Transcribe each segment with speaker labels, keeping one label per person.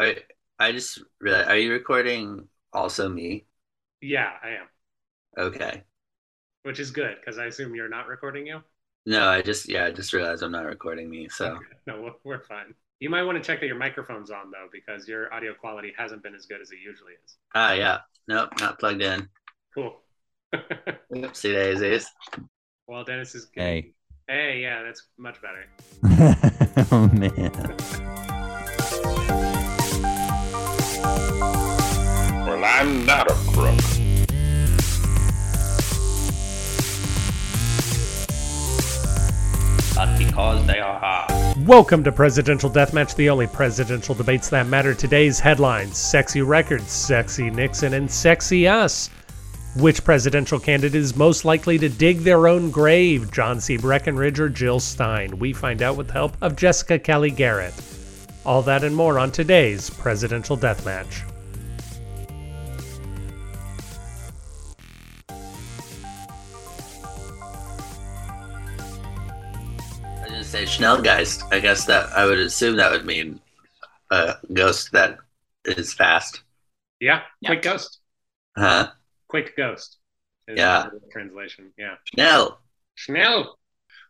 Speaker 1: I I just realized, are you recording also me?
Speaker 2: Yeah, I am,
Speaker 1: Okay.
Speaker 2: which is good because I assume you're not recording you.
Speaker 1: No, I just yeah, I just realized I'm not recording me. So
Speaker 2: Okay. No, we're- we're fine. You might want to check that your microphone's on though, because your audio quality hasn't been as good as it usually is.
Speaker 1: ah yeah, nope, not plugged in.
Speaker 2: Cool.
Speaker 1: Oopsie daisies.
Speaker 2: well, Dennis is good.
Speaker 3: Hey.
Speaker 2: Hey, yeah, that's much better.
Speaker 3: oh man.
Speaker 4: I'm not a crook.
Speaker 1: But because they are hard.
Speaker 2: Welcome to Presidential Deathmatch, the only presidential debates that matter. Today's headlines Sexy Records, Sexy Nixon, and Sexy Us. Which presidential candidate is most likely to dig their own grave, John C. Breckinridge or Jill Stein? We find out with the help of Jessica Kelly Garrett. All that and more on today's Presidential Deathmatch.
Speaker 1: Say Schnellgeist. I guess that I would assume that would mean a ghost that is fast.
Speaker 2: Yeah,
Speaker 5: Yeah.
Speaker 2: quick ghost.
Speaker 1: Huh?
Speaker 2: Quick ghost. is
Speaker 1: Yeah.
Speaker 2: the Translation. Yeah.
Speaker 1: Schnell.
Speaker 2: Schnell.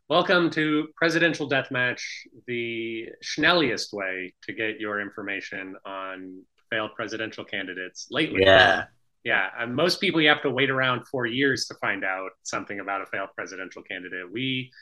Speaker 2: Welcome to Presidential Deathmatch, the schnelliest way to get your information on failed presidential candidates lately.
Speaker 1: Yeah.
Speaker 2: Yeah. And most people, you have to wait around four years to find out something about a failed presidential candidate. We,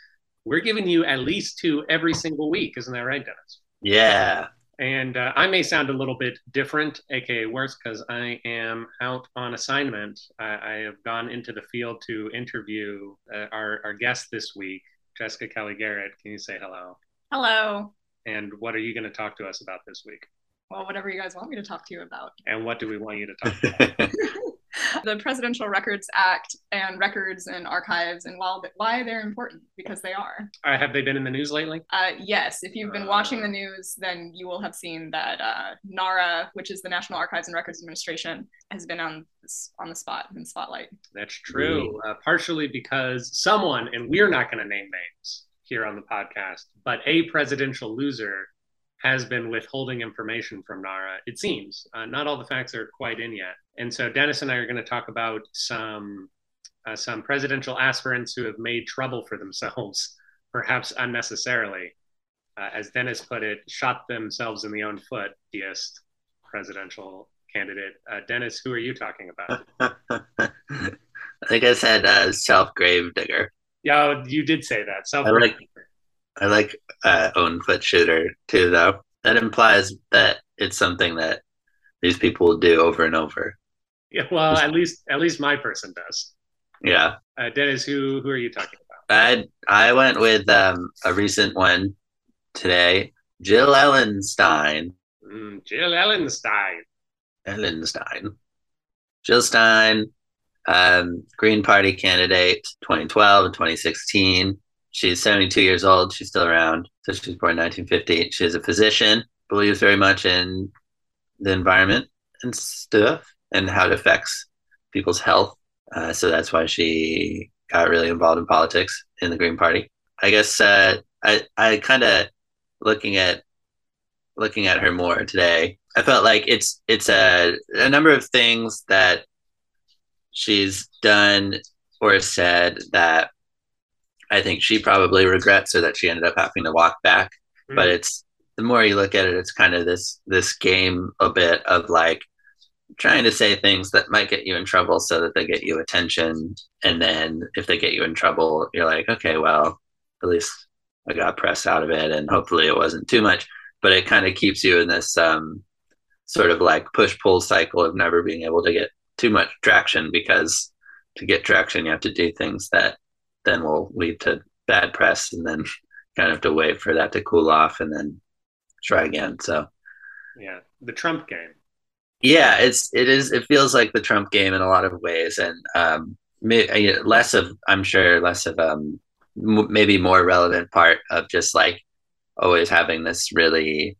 Speaker 2: we're giving you at least two every single week. Isn't that right, Dennis?
Speaker 1: Yeah.
Speaker 2: And uh, I may sound a little bit different, aka worse, because I am out on assignment. I, I have gone into the field to interview uh, our, our guest this week, Jessica Kelly Garrett. Can you say hello?
Speaker 5: Hello.
Speaker 2: And what are you going to talk to us about this week?
Speaker 5: Well, whatever you guys want me to talk to you about.
Speaker 2: And what do we want you to talk about?
Speaker 5: the Presidential Records Act and records and archives and while why they're important because they are.
Speaker 2: uh, have they been in the news lately?
Speaker 5: Uh, yes, if you've been watching the news, then you will have seen that uh, NARA, which is the National Archives and Records Administration, has been on on the spot in spotlight.
Speaker 2: That's true. Uh, partially because someone, and we're not going to name names here on the podcast, but a presidential loser has been withholding information from NARA. It seems uh, not all the facts are quite in yet, and so Dennis and I are going to talk about some uh, some presidential aspirants who have made trouble for themselves, perhaps unnecessarily, uh, as Dennis put it, shot themselves in the own foot. Deist presidential candidate, uh, Dennis. Who are you talking about?
Speaker 1: I think I said uh, self grave digger.
Speaker 2: Yeah, you did say that. Self
Speaker 1: like I like uh, own foot shooter too, though. That implies that it's something that these people do over and over.
Speaker 2: Yeah, well, at least at least my person does.
Speaker 1: Yeah,
Speaker 2: Uh, Dennis, who who are you talking about?
Speaker 1: I I went with um, a recent one today, Jill Ellen Stein.
Speaker 2: Mm, Jill Ellen Stein.
Speaker 1: Ellenstein, Jill Stein, um, Green Party candidate, 2012 and 2016. She's 72 years old. She's still around. So she was born in 1950. She's a physician, believes very much in the environment and stuff and how it affects people's health. Uh, so that's why she got really involved in politics in the Green Party. I guess uh, I I kind of looking at looking at her more today. I felt like it's it's a a number of things that she's done or said that I think she probably regrets or that she ended up having to walk back.
Speaker 2: Mm.
Speaker 1: But it's the more you look at it, it's kind of this this game a bit of like trying to say things that might get you in trouble so that they get you attention. And then if they get you in trouble, you're like, okay, well, at least I got press out of it and hopefully it wasn't too much. But it kind of keeps you in this um, sort of like push pull cycle of never being able to get too much traction because to get traction, you have to do things that then will lead to bad press and then kind of have to wait for that to cool off and then try again. So
Speaker 2: Yeah, the Trump game.
Speaker 1: yeah, it's it is it feels like the Trump game in a lot of ways, and um, may, less of I'm sure less of um m- maybe more relevant part of just like always having this really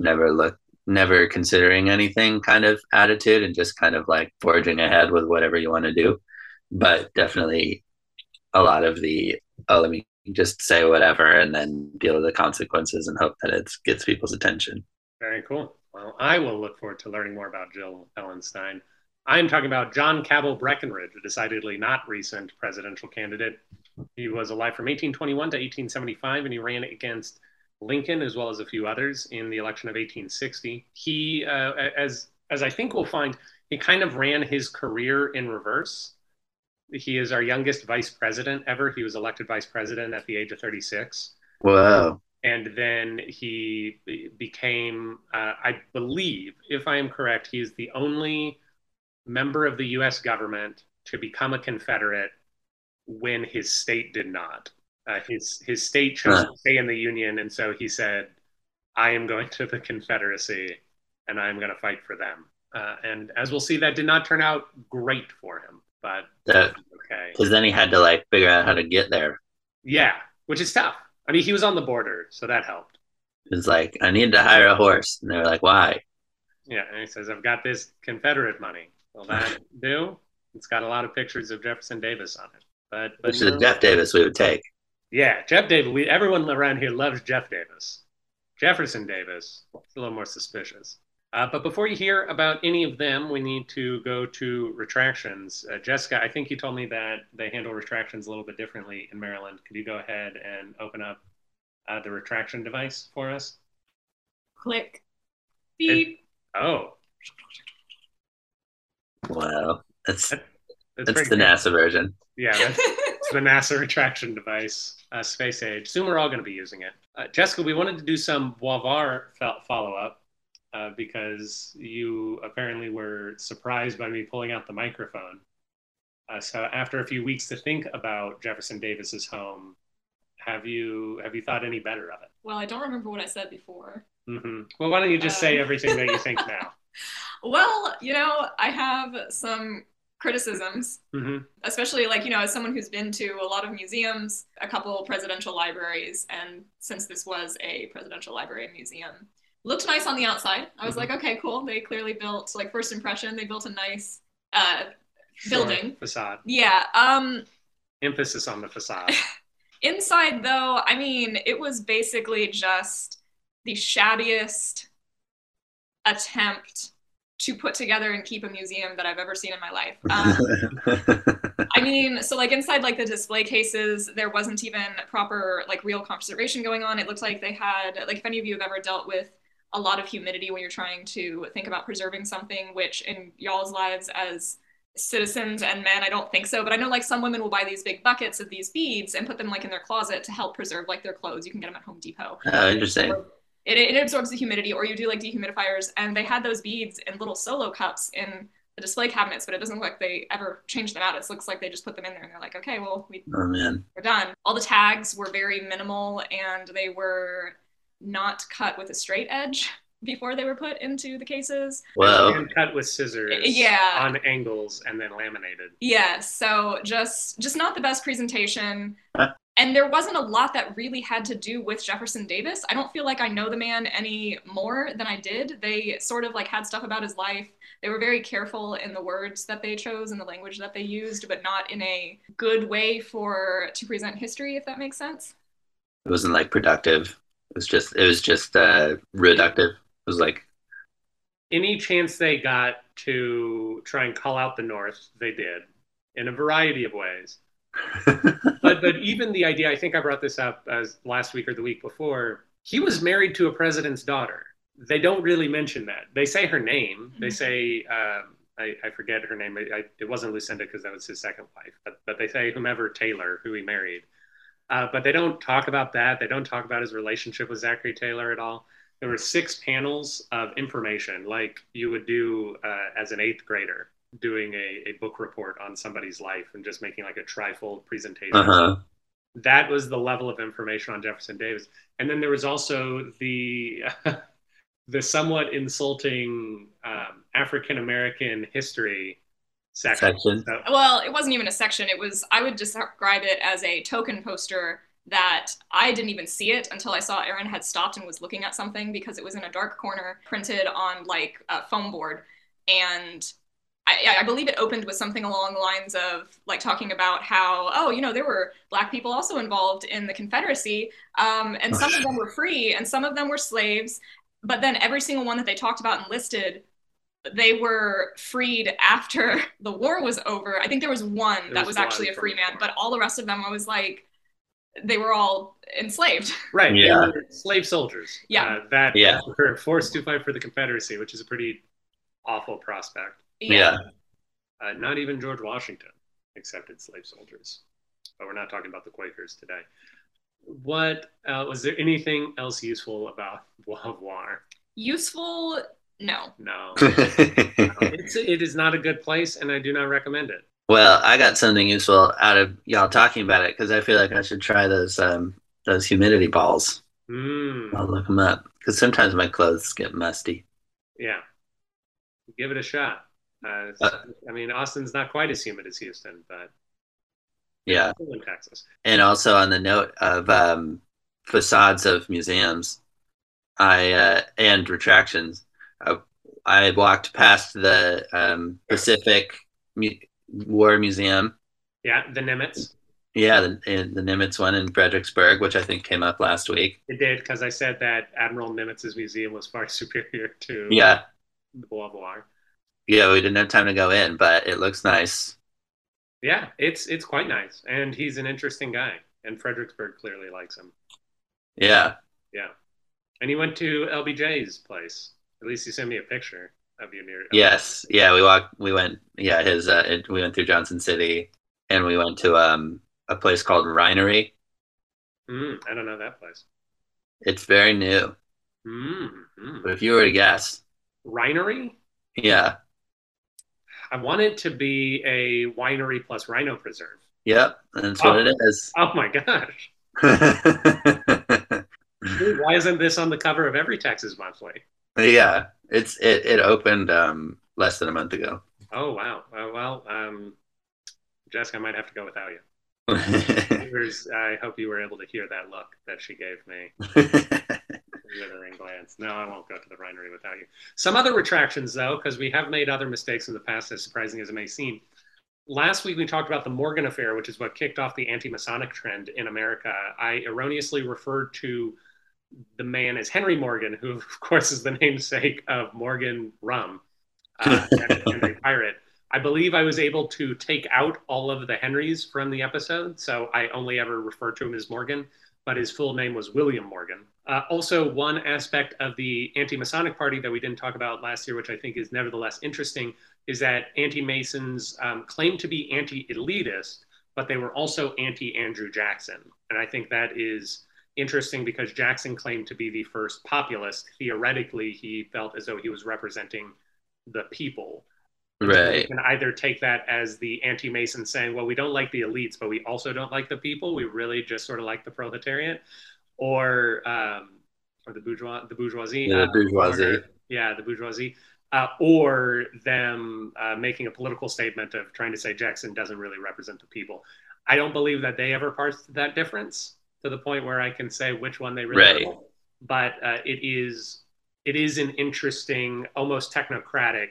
Speaker 1: never look never considering anything kind of attitude and just kind of like forging ahead with whatever you want to do, but definitely a lot of the oh let me just say whatever and then deal with the consequences and hope that it gets people's attention.
Speaker 2: Very cool. Well, I will look forward to learning more about Jill Ellen Stein. I am talking about John Cabell Breckinridge, a decidedly not recent presidential candidate. He was alive from 1821 to 1875, and he ran against Lincoln as well as a few others in the election of 1860. He, uh, as as I think we'll find, he kind of ran his career in reverse. He is our youngest vice president ever. He was elected vice president at the age of 36.
Speaker 6: Wow.
Speaker 2: And then he became, uh, I believe, if I am correct, he is the only member of the US government to become a Confederate when his state did not. Uh, his, his state chose
Speaker 6: Huh.
Speaker 2: to stay in the Union, and so he said, I am going to the Confederacy and I'm going to fight for them. Uh, and as we'll see, that did not turn out great for him, but
Speaker 6: That
Speaker 2: okay.
Speaker 6: because then he had to like figure out how to get there.
Speaker 2: Yeah, which is tough. I mean, he was on the border, so that helped.
Speaker 6: It's like I need to hire a horse, and they're like, "Why?"
Speaker 2: Yeah, and he says, I've got this Confederate money. Will that do? It's got a lot of pictures of Jefferson Davis on it. But, but
Speaker 6: Which is
Speaker 2: no.
Speaker 6: Jeff Davis we would take.
Speaker 2: Yeah, Jeff Davis. We, everyone around here loves Jeff Davis. Jefferson Davis, it's a little more suspicious. Uh, but before you hear about any of them, we need to go to retractions. Uh, Jessica, I think you told me that they handle retractions a little bit differently in Maryland. Could you go ahead and open up uh, the retraction device for us?
Speaker 5: Click. Beep.
Speaker 2: Oh,
Speaker 6: Wow, that's
Speaker 2: that's
Speaker 6: that's the
Speaker 2: cool.
Speaker 6: NASA version.
Speaker 2: Yeah, that's, it's the NASA retraction device, uh, space age. Soon we're all going to be using it. Uh, Jessica, we wanted to do some Beauvoir follow up uh, because you apparently were surprised by me pulling out the microphone. Uh, so after a few weeks to think about Jefferson Davis's home, have you have you thought any better of it?
Speaker 5: well, I don't remember what I said before.
Speaker 2: hmm Well, why don't you just say
Speaker 5: Um.
Speaker 2: everything that you think now?
Speaker 5: Well, you know, I have some criticisms,
Speaker 2: hmm
Speaker 5: especially like, you know, as someone who's been to a lot of museums, a couple presidential libraries, and since this was a presidential library and museum, looked nice on the outside. I was
Speaker 2: Mhm.
Speaker 5: like, okay, cool. They clearly built, like, first impression, they built a nice uh, building.
Speaker 2: facade.
Speaker 5: Yeah. Um,
Speaker 2: Emphasis on the facade.
Speaker 5: Inside, though, I mean, it was basically just the shabbiest attempt to put together and keep a museum that I've ever seen in my life. Um, I mean, so like inside like the display cases, there wasn't even proper like real conservation going on. It looked like they had like if any of you have ever dealt with a lot of humidity when you're trying to think about preserving something, which in y'all's lives as citizens and men, I don't think so. But I know like some women will buy these big buckets of these beads and put them like in their closet to help preserve like their clothes. You can get them at Home Depot
Speaker 6: oh, interesting.
Speaker 5: it, it absorbs the humidity or you do like dehumidifiers and they had those beads in little solo cups in the display cabinets but it doesn't look like they ever changed them out it looks like they just put them in there and they're like okay well we,
Speaker 6: Oh man,
Speaker 5: we're done all the tags were very minimal and they were not cut with a straight edge before they were put into the cases
Speaker 6: whoa.
Speaker 2: And cut with scissors
Speaker 5: Yeah.
Speaker 2: on angles and then laminated.
Speaker 5: Yeah, so just just not the best presentation. And there wasn't a lot that really had to do with Jefferson Davis. I don't feel like I know the man any more than I did. They sort of like had stuff about his life. They were very careful in the words that they chose and the language that they used, but not in a good way for to present history, if that makes sense.
Speaker 6: It wasn't like productive. It was just it was just uh reductive. It was like
Speaker 2: Any chance they got to try and call out the North, they did in a variety of ways. But but even the idea, I think I brought this up as last week or the week before. He was married to a president's daughter. They don't really mention that. They say her name. They
Speaker 5: Mhm.
Speaker 2: say um, I, I forget her name. I, I, it wasn't Lucinda because that was his second wife. But but they say whomever Taylor, who he married. Uh, but they don't talk about that. They don't talk about his relationship with Zachary Taylor at all. There were six panels of information, like you would do uh, as an eighth grader, doing a, a book report on somebody's life and just making like a trifold presentation.
Speaker 6: uh huh.
Speaker 2: That was the level of information on Jefferson Davis. And then there was also the the somewhat insulting um, African American history section.
Speaker 6: Section.
Speaker 2: So,
Speaker 5: Well, it wasn't even a section. It was I would describe it as a token poster that I didn't even see it until I saw Aaron had stopped and was looking at something because it was in a dark corner, printed on like a foam board, and I, I believe it opened with something along the lines of like talking about how oh you know there were black people also involved in the Confederacy, um, and some of them were free and some of them were slaves. but then every single one that they talked about and listed, they were freed after the war was over. I think there was one
Speaker 2: There
Speaker 5: that
Speaker 2: was
Speaker 5: was actually a free man, but all the rest of them, I was like, they were all enslaved.
Speaker 2: Right. they
Speaker 6: Yeah.
Speaker 2: were slave soldiers.
Speaker 5: Yeah.
Speaker 2: Uh, that
Speaker 6: Yeah.
Speaker 2: were forced to fight for the Confederacy, which is a pretty awful prospect.
Speaker 6: Yeah.
Speaker 2: Uh, not even George Washington accepted slave soldiers. But we're not talking about the Quakers today. What uh, was there anything else useful about Beauvoir?
Speaker 5: Useful? No.
Speaker 2: No, it's, it is not a good place, and I do not recommend it.
Speaker 6: well, I got something useful out of y'all talking about it because I feel like I should try those um those humidity balls.
Speaker 2: Mm,
Speaker 6: I'll look them up because sometimes my clothes get musty.
Speaker 2: yeah, give it a shot. Uh,
Speaker 6: Uh,
Speaker 2: I mean, Austin's not quite as humid as Houston, but
Speaker 6: Yeah,
Speaker 2: in Texas.
Speaker 6: and also on the note of um, facades of museums, I uh, and retractions, uh, I walked past the um, Pacific Mu- War Museum.
Speaker 2: Yeah, the Nimitz.
Speaker 6: Yeah, the, the Nimitz one in Fredericksburg, which I think came up last week.
Speaker 2: It did because I said that Admiral Nimitz's museum was far superior to
Speaker 6: Yeah,
Speaker 2: the Beauvoir.
Speaker 6: yeah, we didn't have time to go in, but it looks nice.
Speaker 2: Yeah, it's it's quite nice, and he's an interesting guy, and Fredericksburg clearly likes him.
Speaker 6: Yeah,
Speaker 2: Yeah, and he went to LBJ's place. At least you sent me a picture of you near.
Speaker 6: yes, yeah. We walked, we went, yeah. His, uh, it, we went through Johnson City, and we went to um a place called Rhinery.
Speaker 2: Mm, I don't know that place.
Speaker 6: It's very new,
Speaker 2: Mm, mm.
Speaker 6: but if you were to guess,
Speaker 2: Rhinery.
Speaker 6: yeah,
Speaker 2: I want it to be a winery plus rhino preserve.
Speaker 6: yep, that's what
Speaker 2: Oh.
Speaker 6: it is.
Speaker 2: Oh my gosh! Dude, why isn't this on the cover of every Texas Monthly?
Speaker 6: Yeah, it's it it opened um less than a month ago.
Speaker 2: Oh wow. Uh, well, um, Jessica, I might have to go without you. I hope you were able to hear that look that she gave me. withering glance. No, I won't go to the Rhinery without you. Some other retractions, though, because we have made other mistakes in the past, as surprising as it may seem. Last week, we talked about the Morgan affair, which is what kicked off the anti Masonic trend in America. I erroneously referred to the man is Henry Morgan, who, of course, is the namesake of Morgan Rum, uh, Henry Pirate. I believe I was able to take out all of the Henrys from the episode, so I only ever refer to him as Morgan but his full name was William Morgan. Uh, also, one aspect of the anti Masonic Party that we didn't talk about last year, which I think is nevertheless interesting, is that anti Masons um, claim to be anti elitist, but they were also anti Andrew Jackson. And I think that is interesting because Jackson claimed to be the first populist. Theoretically, he felt as though he was representing the people. You
Speaker 6: right.
Speaker 2: can either take that as the anti-Mason saying, "Well, we don't like the elites, but we also don't like the people. We really just sort of like the proletariat," or um, or the bourgeois, the bourgeoisie,
Speaker 6: Yeah, the
Speaker 2: uh,
Speaker 6: bourgeoisie.
Speaker 2: or- yeah, the bourgeoisie, uh, or them uh, making a political statement of trying to say Jackson doesn't really represent the people. I don't believe that they ever parsed that difference to the point where I can say which one they really.
Speaker 6: Right.
Speaker 2: are. But uh, it is it is an interesting, almost technocratic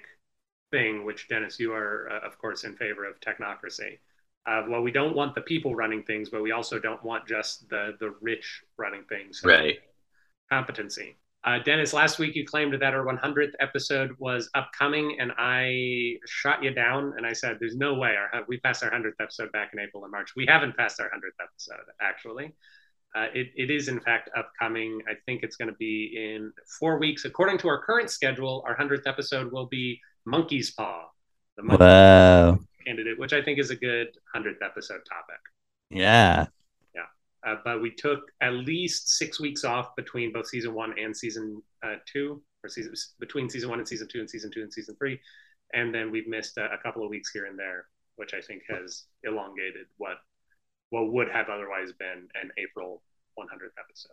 Speaker 2: thing, which Dennis, you are uh, of course in favor of technocracy. Uh, well, we don't want the people running things, but we also don't want just the the rich running things. So
Speaker 6: Right.
Speaker 2: Competency. Uh, Dennis, last week you claimed that our 100th episode was upcoming, and I shot you down, and I said, "There's no way our we passed our 100th episode back in April and March. We haven't passed our 100th episode actually. Uh, it, it is in fact upcoming. I think it's going to be in four weeks, according to our current schedule. Our 100th episode will be Monkey's Paw, the monkey
Speaker 1: Whoa.
Speaker 2: candidate, which I think is a good 100th episode topic.
Speaker 1: Yeah.
Speaker 2: Uh, but we took at least six weeks off between both season one and season uh, two, or season between season one and season two, and season two and season three, and then we've missed a, a couple of weeks here and there, which I think has elongated what what would have otherwise been an April 100th episode.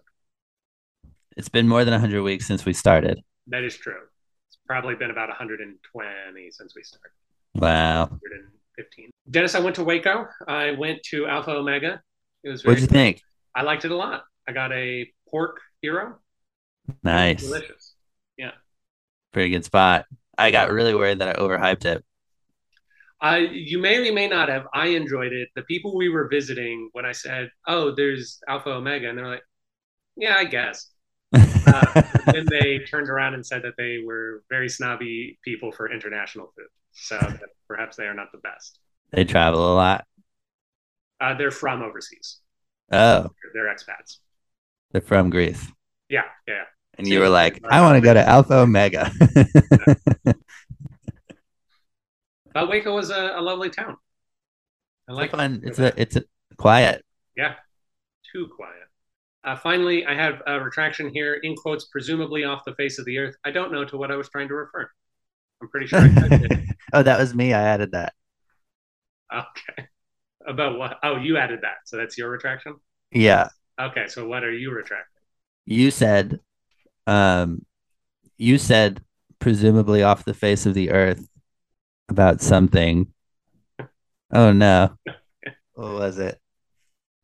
Speaker 1: It's been more than 100 weeks since we started.
Speaker 2: That is true. It's probably been about 120 since we started.
Speaker 1: Wow.
Speaker 2: 115. Dennis, I went to Waco. I went to Alpha Omega. It was
Speaker 1: What'd you think?
Speaker 2: I liked it a lot. I got a pork hero.
Speaker 1: Nice.
Speaker 2: Delicious. Yeah.
Speaker 1: Pretty good spot. I got really worried that I overhyped it.
Speaker 2: Uh, you may or may not have. I enjoyed it. The people we were visiting, when I said, "Oh, there's Alpha Omega," and they're like, "Yeah, I guess." Uh, then they turned around and said that they were very snobby people for international food. So perhaps they are not the best.
Speaker 1: they travel a lot.
Speaker 2: Uh, they're from overseas.
Speaker 1: Oh,
Speaker 2: They're expats.
Speaker 1: they're from Greece.
Speaker 2: Yeah, yeah.
Speaker 1: And you were like, I want to go to Alpha Omega.
Speaker 2: But Waco was a, a lovely town. I
Speaker 1: It's
Speaker 2: like
Speaker 1: fun. It's a it's a quiet.
Speaker 2: Yeah, too quiet. Uh, finally, I have a retraction here in quotes, presumably off the face of the earth. I don't know to what I was trying to refer. I'm pretty sure
Speaker 1: oh, that was me. I added that.
Speaker 2: Okay. About what? Oh, you added that. So that's your retraction?
Speaker 1: Yeah.
Speaker 2: Okay. So what are you retracting?
Speaker 1: You said um you said presumably off the face of the earth about something. Oh no. What was it?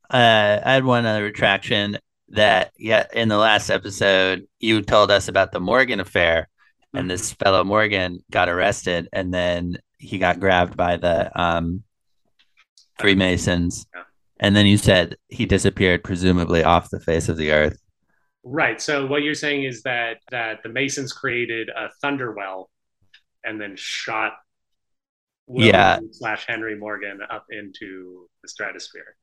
Speaker 1: Uh I had one other retraction that yeah, in the last episode you told us about the Morgan affair and this fellow Morgan got arrested and then he got grabbed by the um Freemasons.
Speaker 2: Yeah.
Speaker 1: And then you said he disappeared presumably off the face of the earth.
Speaker 2: Right. So what you're saying is that that the Masons created a thunder well and then shot William
Speaker 1: Yeah.
Speaker 2: slash Henry Morgan up into the stratosphere.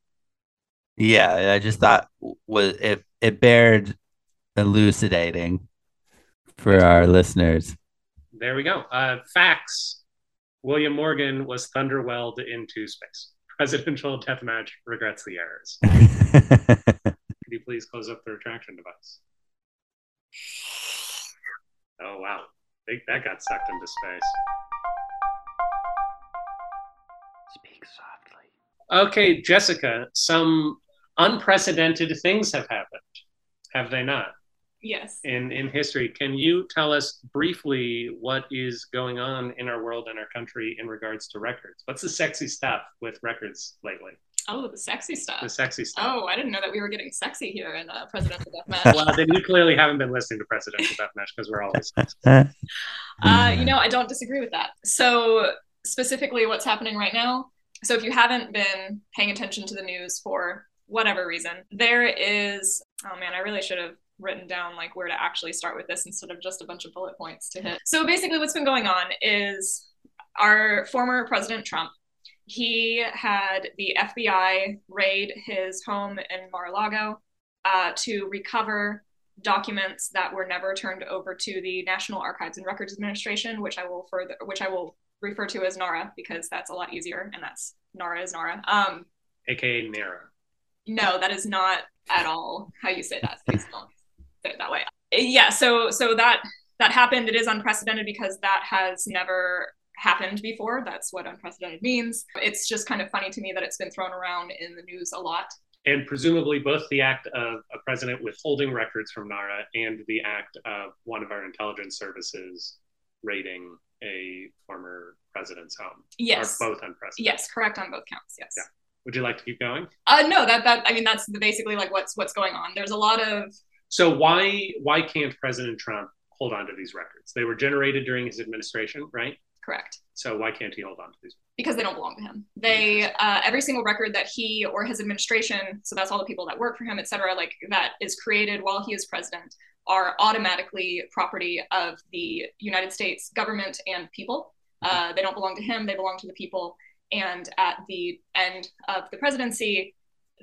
Speaker 1: Yeah, I just thought was it it bared elucidating for our listeners.
Speaker 2: There we go. Uh, facts. William Morgan was thunderwelled into space. Presidential deathmatch regrets the errors. Could you please close up the retraction device? Oh wow, I think that got sucked into space.
Speaker 6: Speak softly.
Speaker 2: Okay, Jessica, some unprecedented things have happened, have they not?
Speaker 5: Yes.
Speaker 2: In in history, can you tell us briefly what is going on in our world and our country in regards to records? What's the sexy stuff with records lately?
Speaker 5: Oh, the sexy stuff.
Speaker 2: The sexy stuff.
Speaker 5: Oh, I didn't know that we were getting sexy here in uh, Presidential Deathmatch.
Speaker 2: Well, then you clearly haven't been listening to Presidential Deathmatch because we're always.
Speaker 5: Uh, you know, I don't disagree with that. So, specifically, what's happening right now. So, if you haven't been paying attention to the news for whatever reason, there is. Oh man, I really should have written down like where to actually start with this instead of just a bunch of bullet points to hit. So, basically, what's been going on is our former President Trump. He had the FBI raid his home in Mar-a-Lago uh, to recover documents that were never turned over to the National Archives and Records Administration, which I will further, which I will refer to as NARA because that's a lot easier, and that's NARA is NARA. Um,
Speaker 2: AKA Nara.
Speaker 5: no, that is not at all how you say that. Please don't say it that way. Yeah, so so that that happened. It is unprecedented because that has never happened before. That's what unprecedented means. It's just kind of funny to me that it's been thrown around in the news a lot.
Speaker 2: And presumably both the act of a president withholding records from NARA and the act of one of our intelligence services raiding a former president's home
Speaker 5: Yes.
Speaker 2: are both unprecedented.
Speaker 5: Yes, correct on both counts. Yes.
Speaker 2: Yeah. Would you like to keep going?
Speaker 5: Uh, no, that that I mean that's basically like what's what's going on. There's a lot of
Speaker 2: So why why can't President Trump hold on to these records? They were generated during his administration, right?
Speaker 5: correct
Speaker 2: So why can't he hold on to these?
Speaker 5: because they don't belong to him. They uh, every single record that he or his administration, so that's all the people that work for him, et cetera, like that is created while he is president, are automatically property of the United States government and people. Uh, they don't belong to him; they belong to the people. And at the end of the presidency,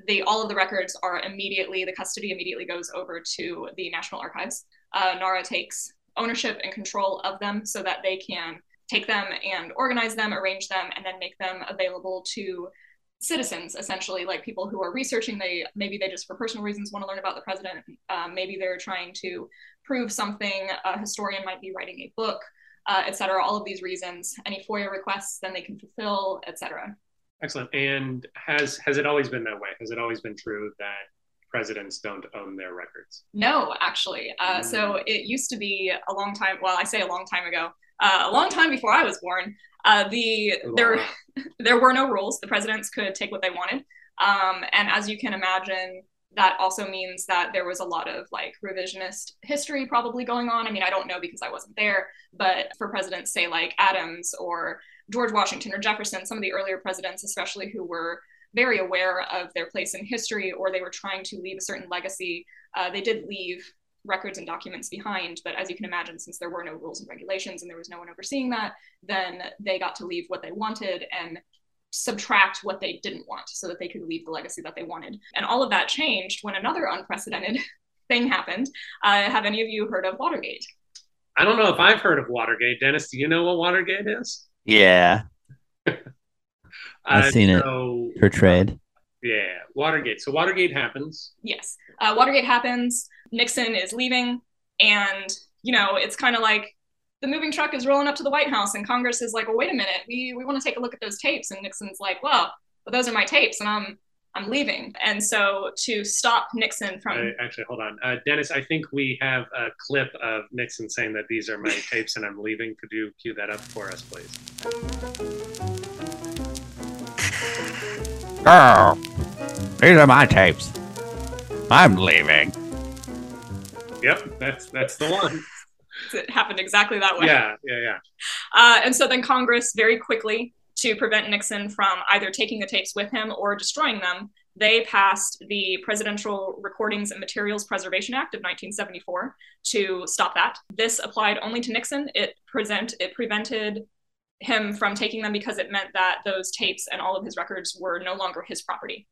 Speaker 5: the all of the records are immediately the custody immediately goes over to the National Archives. Uh, NARA takes ownership and control of them so that they can take them and organize them, arrange them, and then make them available to citizens, essentially, like people who are researching. They maybe they just for personal reasons want to learn about the president. Um, maybe they're trying to prove something. A historian might be writing a book, uh, et cetera. All of these reasons. Any FOIA requests, then they can fulfill, et cetera.
Speaker 2: Excellent. And has has it always been that way? Has it always been true that presidents don't own their records?
Speaker 5: No, actually. Uh, so it used to be a long time. Well, I say a long time ago. Uh, a long time before I was born. Uh, the there there were no rules. The presidents could take what they wanted. Um, and as you can imagine, that also means that there was a lot of like revisionist history probably going on. I mean, I don't know because I wasn't there, but for presidents, say like Adams or George Washington or Jefferson, some of the earlier presidents, especially who were very aware of their place in history or they were trying to leave a certain legacy, uh, they did leave records and documents behind. But as you can imagine, since there were no rules and regulations and there was no one overseeing that, then they got to leave what they wanted and subtract what they didn't want so that they could leave the legacy that they wanted. And all of that changed when another unprecedented thing happened. Uh, have any of you heard of Watergate?
Speaker 2: I don't know if I've heard of Watergate. Dennis, do you know what Watergate is?
Speaker 1: Yeah, I've
Speaker 2: Uh,
Speaker 1: seen it
Speaker 2: so,
Speaker 1: portrayed.
Speaker 2: Yeah, Watergate. So Watergate happens.
Speaker 5: Yes. Uh, Watergate happens. Nixon is leaving. And, you know, it's kind of like the moving truck is rolling up to the White House, and Congress is like, well, wait a minute. We, we want to take a look at those tapes. And Nixon's like, well, but those are my tapes, and I'm I'm leaving. And so to stop Nixon from
Speaker 2: Uh, actually, hold on, uh, Dennis. I think we have a clip of Nixon saying that these are my tapes and I'm leaving. Could you cue that up for us, please?
Speaker 1: Oh, these are my tapes. I'm leaving.
Speaker 2: Yep, that's that's the one.
Speaker 5: it happened exactly that way.
Speaker 2: yeah, yeah, yeah.
Speaker 5: Uh, and so then Congress very quickly, to prevent Nixon from either taking the tapes with him or destroying them, they passed the Presidential Recordings and Materials Preservation Act of 1974 to stop that. This applied only to Nixon. It present it prevented him from taking them because it meant that those tapes and all of his records were no longer his property.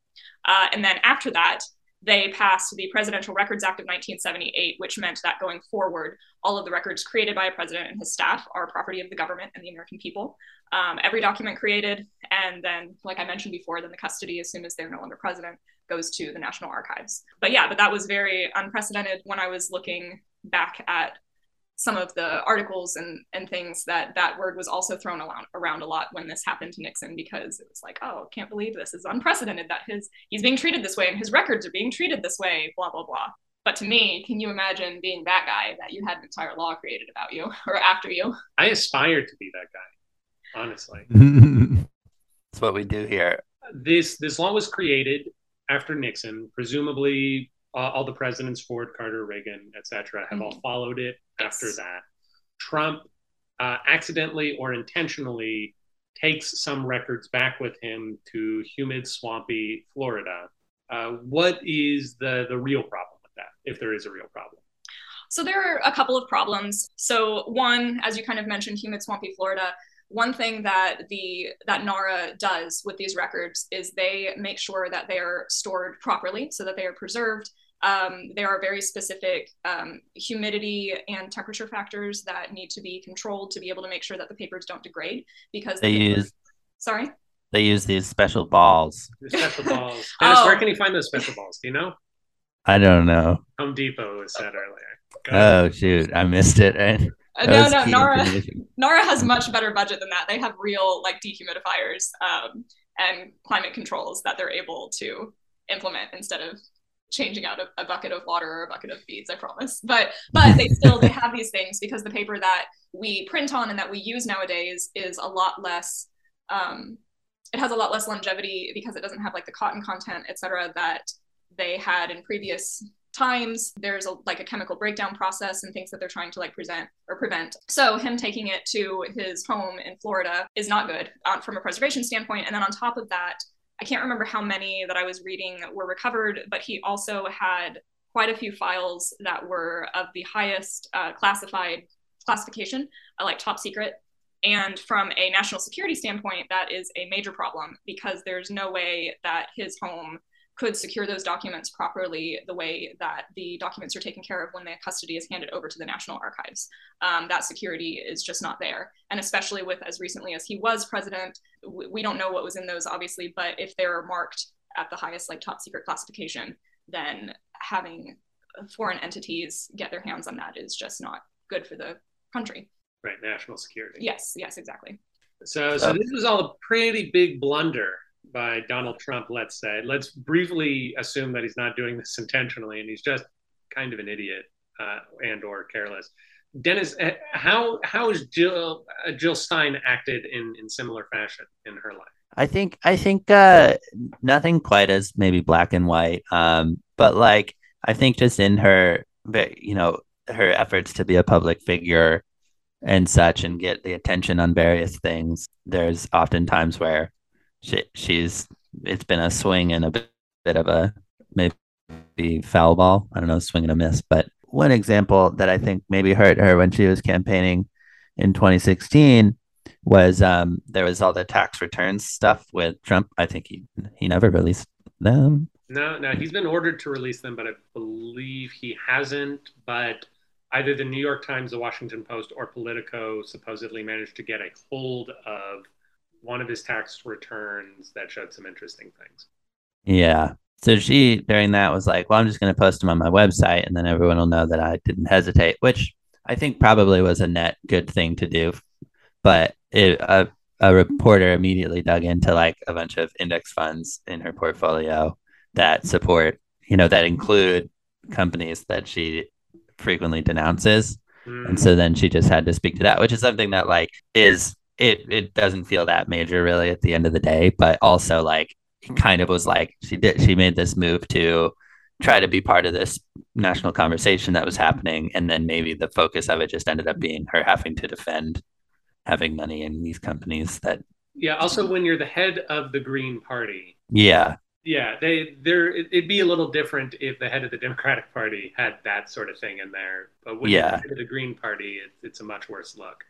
Speaker 5: Uh, and then after that, they passed the Presidential Records Act of 1978, which meant that going forward, all of the records created by a president and his staff are property of the government and the American people. Um, every document created, and then, like I mentioned before, then the custody, as soon as they're no longer president, goes to the National Archives. But yeah, but that was very unprecedented when I was looking back at some of the articles and, and things that that word was also thrown around, around a lot when this happened to Nixon because it was like, oh, can't believe this is unprecedented that his he's being treated this way and his records are being treated this way, blah blah blah. But to me, can you imagine being that guy that you had an entire law created about you or after you?
Speaker 2: I aspire to be that guy. Honestly,
Speaker 1: That's what we do here.
Speaker 2: this this law was created after Nixon. Presumably, uh, all the presidents, Ford, Carter, Reagan, etc., have all
Speaker 5: Mhm.
Speaker 2: followed it after that. Trump uh, accidentally or intentionally takes some records back with him to humid, swampy Florida. Uh, what is the the real problem with that, if there is a real problem?
Speaker 5: So there are a couple of problems. So one, as you kind of mentioned, humid, swampy Florida. One thing that the that NARA does with these records is they make sure that they are stored properly, so that they are preserved. Um, there are very specific um, humidity and temperature factors that need to be controlled to be able to make sure that the papers don't degrade. Because
Speaker 1: They
Speaker 5: the papers-
Speaker 1: use
Speaker 5: sorry.
Speaker 1: they use these special balls.
Speaker 2: The special balls. Dennis,
Speaker 5: Oh.
Speaker 2: where can you find those special balls? Do you know?
Speaker 1: I don't know.
Speaker 2: Home Depot was said earlier. Go ahead.
Speaker 1: Oh shoot, I missed it. Right?
Speaker 5: Uh,
Speaker 1: That
Speaker 5: no, no, NARA. NARA has much better budget than that. They have real like dehumidifiers um, and climate controls that they're able to implement instead of changing out a, a bucket of water or a bucket of beads. I promise. But but they still they have these things because the paper that we print on and that we use nowadays is a lot less. Um, it has a lot less longevity because it doesn't have like the cotton content, et cetera, that they had in previous times there's a like a chemical breakdown process and things that they're trying to like present or prevent so him taking it to his home in florida is not good uh, from a preservation standpoint and then on top of that i can't remember how many that i was reading were recovered but he also had quite a few files that were of the highest uh, classified classification uh, like top secret. And from a national security standpoint that is a major problem because there's no way that his home could secure those documents properly the way that the documents are taken care of when the custody is handed over to the National Archives. Um, that security is just not there. And especially with as recently as he was president, we, we don't know what was in those, obviously, but if they're marked at the highest, like top secret classification, then having foreign entities get their hands on that is just not good for the country.
Speaker 2: Right, national security.
Speaker 5: Yes, yes, exactly.
Speaker 2: So, so this was all a pretty big blunder by Donald Trump. Let's say. Let's briefly assume that he's not doing this intentionally, and he's just kind of an idiot uh, and or careless. Dennis, eh, how how has Jill uh, Jill Stein acted in in similar fashion in her life?
Speaker 1: I think I think uh nothing quite as maybe black and white. Um, but like I think just in her, you know, her efforts to be a public figure and such and get the attention on various things. There's often times where she she's it's been a swing and a bit, bit of a maybe foul ball. I don't know, swing and a miss. But one example that I think maybe hurt her when she was campaigning in 2016 was um, there was all the tax returns stuff with Trump. I think he he never released them.
Speaker 2: No, no, he's been ordered to release them, but I believe he hasn't. But either the New York Times, the Washington Post, or Politico supposedly managed to get a hold of one of his tax returns that showed some interesting things.
Speaker 1: Yeah. So she during that was like, "Well, I'm just going to post them on my website, and then everyone will know that I didn't hesitate," which I think probably was a net good thing to do. But it, a a reporter immediately dug into like a bunch of index funds in her portfolio that support, you know, that include companies that she frequently denounces.
Speaker 2: Mm.
Speaker 1: And so then she just had to speak to that, which is something that like is it it doesn't feel that major really at the end of the day, but also like it kind of was like she did she made this move to try to be part of this national conversation that was happening and then maybe the focus of it just ended up being her having to defend having money in these companies that
Speaker 2: yeah. Also, when you're the head of the Green Party,
Speaker 1: yeah
Speaker 2: yeah, they there it- it'd be a little different if the head of the Democratic Party had that sort of thing in there. But when
Speaker 1: Yeah.
Speaker 2: the the Green Party, it, it's a much worse look.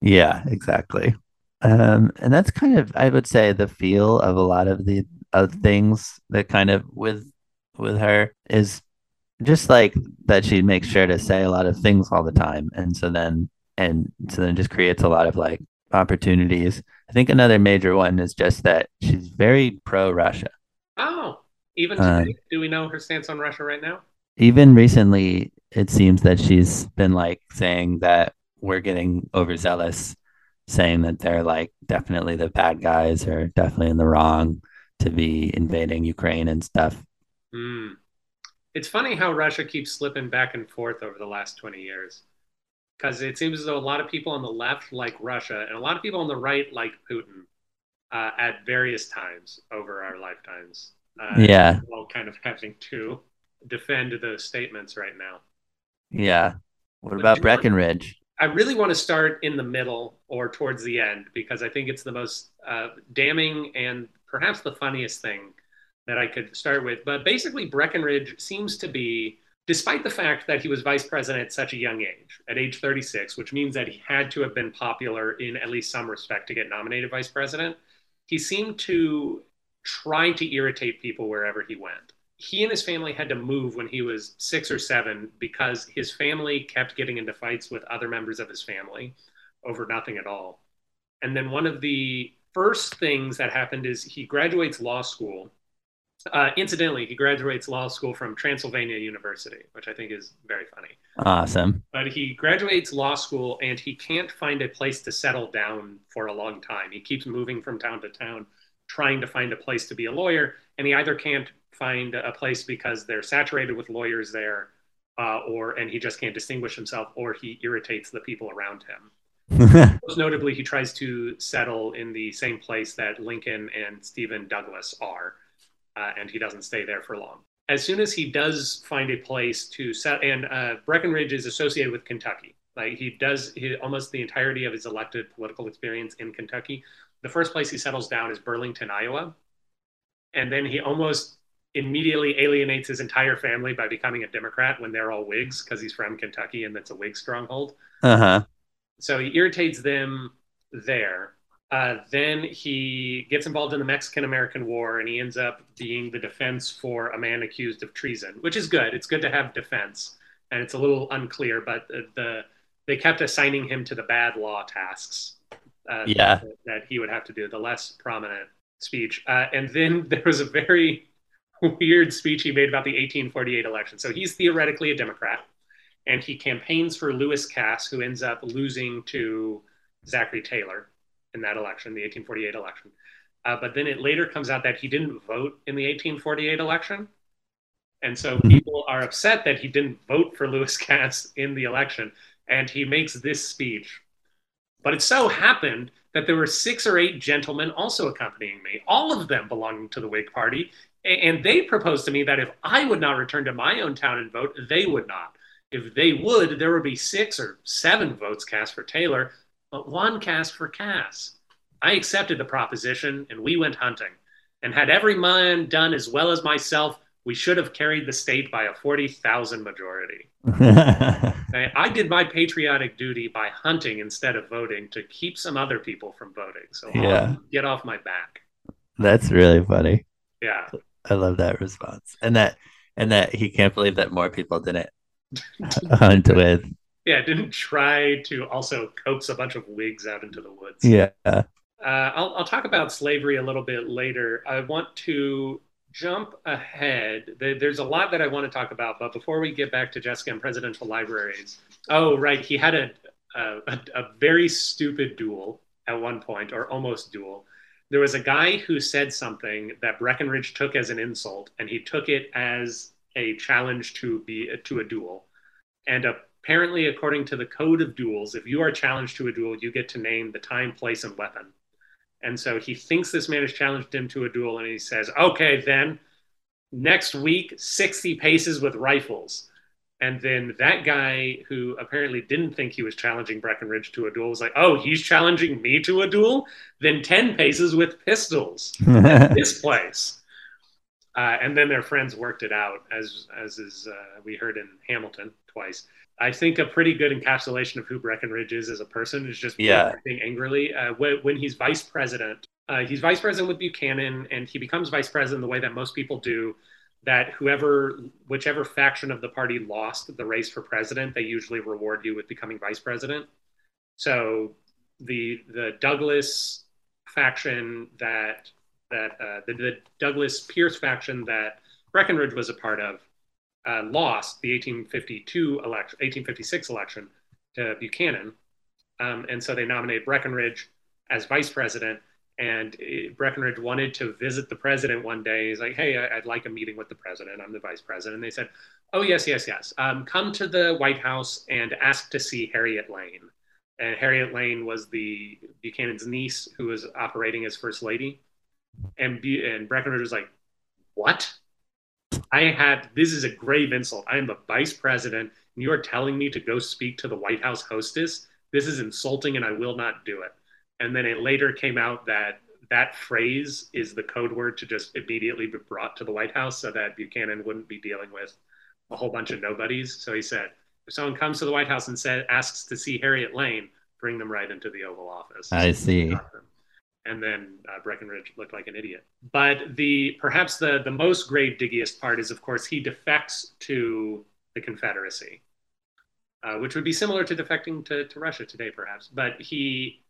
Speaker 1: Yeah, exactly. Um, and that's kind of, I would say, the feel of a lot of the of things that kind of with with her is just like that she makes sure to say a lot of things all the time, and so then and so then just creates a lot of like opportunities. I think another major one is just that she's very pro Russia.
Speaker 2: Oh, even
Speaker 1: Uh,
Speaker 2: today, do we know her stance on Russia right now?
Speaker 1: even recently it seems that she's been like saying that we're getting overzealous saying that they're like definitely the bad guys or definitely in the wrong to be invading ukraine and stuff
Speaker 2: Hmm. It's funny how Russia keeps slipping back and forth over the last 20 years. Because it seems as though a lot of people on the left like Russia and a lot of people on the right like Putin uh, at various times over our lifetimes. Uh,
Speaker 1: yeah
Speaker 2: All kind of having to defend those statements right now.
Speaker 1: yeah what
Speaker 2: But
Speaker 1: about breckinridge
Speaker 2: I really want to start in the middle or towards the end because I think it's the most uh, damning and perhaps the funniest thing that I could start with. But basically, Breckinridge seems to be, despite the fact that he was vice president at such a young age, at age 36, which means that he had to have been popular in at least some respect to get nominated vice president, he seemed to try to irritate people wherever he went. He and his family had to move when he was six or seven because his family kept getting into fights with other members of his family over nothing at all. And then one of the first things that happened is he graduates law school. Uh, incidentally, he graduates law school from Transylvania University, which I think is very funny.
Speaker 1: awesome
Speaker 2: But he graduates law school and he can't find a place to settle down for a long time. He keeps moving from town to town, trying to find a place to be a lawyer. And he either can't find a place because they're saturated with lawyers there, uh, or and he just can't distinguish himself, or he irritates the people around him. Most notably, he tries to settle in the same place that Lincoln and Stephen Douglas are, uh, and he doesn't stay there for long. As soon as he does find a place to set, and uh, Breckinridge is associated with Kentucky. Like he does he, almost the entirety of his elected political experience in Kentucky. The first place he settles down is Burlington, Iowa, and then he almost immediately alienates his entire family by becoming a Democrat when they're all Whigs because he's from Kentucky and that's a Whig stronghold
Speaker 1: uh-huh
Speaker 2: so he irritates them there. Uh, then he gets involved in the Mexican American War and he ends up being the defense for a man accused of treason, which is good. It's good to have defense, and it's a little unclear, but the, the they kept assigning him to the bad law tasks uh,
Speaker 1: Yeah.
Speaker 2: that, that he would have to do, the less prominent speech. Uh, and then there was a very weird speech he made about the 1848 election. So he's theoretically a Democrat and he campaigns for Lewis Cass, who ends up losing to Zachary Taylor in that election, the 1848 election. Uh, but then it later comes out that he didn't vote in the 1848 election. And so
Speaker 1: Mhm.
Speaker 2: people are upset that he didn't vote for Lewis Cass in the election. And he makes this speech. But it so happened that there were six or eight gentlemen also accompanying me, all of them belonging to the Whig Party. And they proposed to me that if I would not return to my own town and vote, they would not. If they would, there would be six or seven votes cast for Taylor, but one cast for Cass. I accepted the proposition and we went hunting. And had every man done as well as myself, We should have carried the state by a 40,000 majority. I, did my patriotic duty by hunting instead of voting to keep some other people from voting. So
Speaker 1: Yeah.
Speaker 2: get off my back.
Speaker 1: That's really funny.
Speaker 2: Yeah.
Speaker 1: I love that response. And that and that he can't believe that more people didn't hunt with.
Speaker 2: Yeah. Didn't try to also coax a bunch of Whigs out into the woods.
Speaker 1: Yeah.
Speaker 2: Uh, I'll, I'll talk about slavery a little bit later. I want to jump ahead. There's a lot that I want to talk about, but before we get back to Jessica and presidential libraries, oh, right, he had a, a, a, very stupid duel at one point, or almost duel. There was a guy who said something that Breckinridge took as an insult, and he took it as a challenge to be to a duel. And apparently, according to the code of duels, if you are challenged to a duel, you get to name the time, place, and weapon. And so he thinks this man has challenged him to a duel, and he says, "Okay, then next week, sixty paces with rifles." And then that guy who apparently didn't think he was challenging Breckinridge to a duel was like, "Oh, he's challenging me to a duel? Then ten paces with pistols." this place. Uh, and then their friends worked it out, as as is uh, we heard in Hamilton twice. I think a pretty good encapsulation of who Breckinridge is as a person is just
Speaker 1: Yeah.
Speaker 2: acting angrily. Uh, when, when he's vice president, uh, he's vice president with Buchanan, and he becomes vice president the way that most people do. That whoever, whichever faction of the party lost the race for president, they usually reward you with becoming vice president. So the the Douglas faction that that uh, the, the Douglas Pierce faction that Breckinridge was a part of uh, lost the 1852 election, 1856 election to Buchanan, um, and so they nominated Breckinridge as vice president. And uh, Breckinridge wanted to visit the president one day. He's like, "Hey, I- I'd like a meeting with the president. I'm the vice president." And they said, "Oh yes, yes, yes. Um, come to the White House and ask to see Harriet Lane." And Harriet Lane was the Buchanan's niece who was operating as first lady. And Bu- and Breckinridge was like, "What? I had this is a grave insult. I am the vice president, and you are telling me to go speak to the White House hostess. This is insulting, and I will not do it." And then it later came out that that phrase is the code word to just immediately be brought to the White House so that Buchanan wouldn't be dealing with a whole bunch of nobodies. So he said, if someone comes to the White House and said, asks to see Harriet Lane, bring them right into the Oval Office.
Speaker 1: I see.
Speaker 2: And then uh, Breckinridge looked like an idiot. But the perhaps the the most grave diggiest part is, of course, he defects to the Confederacy, uh, which would be similar to defecting to, to Russia today, perhaps. But he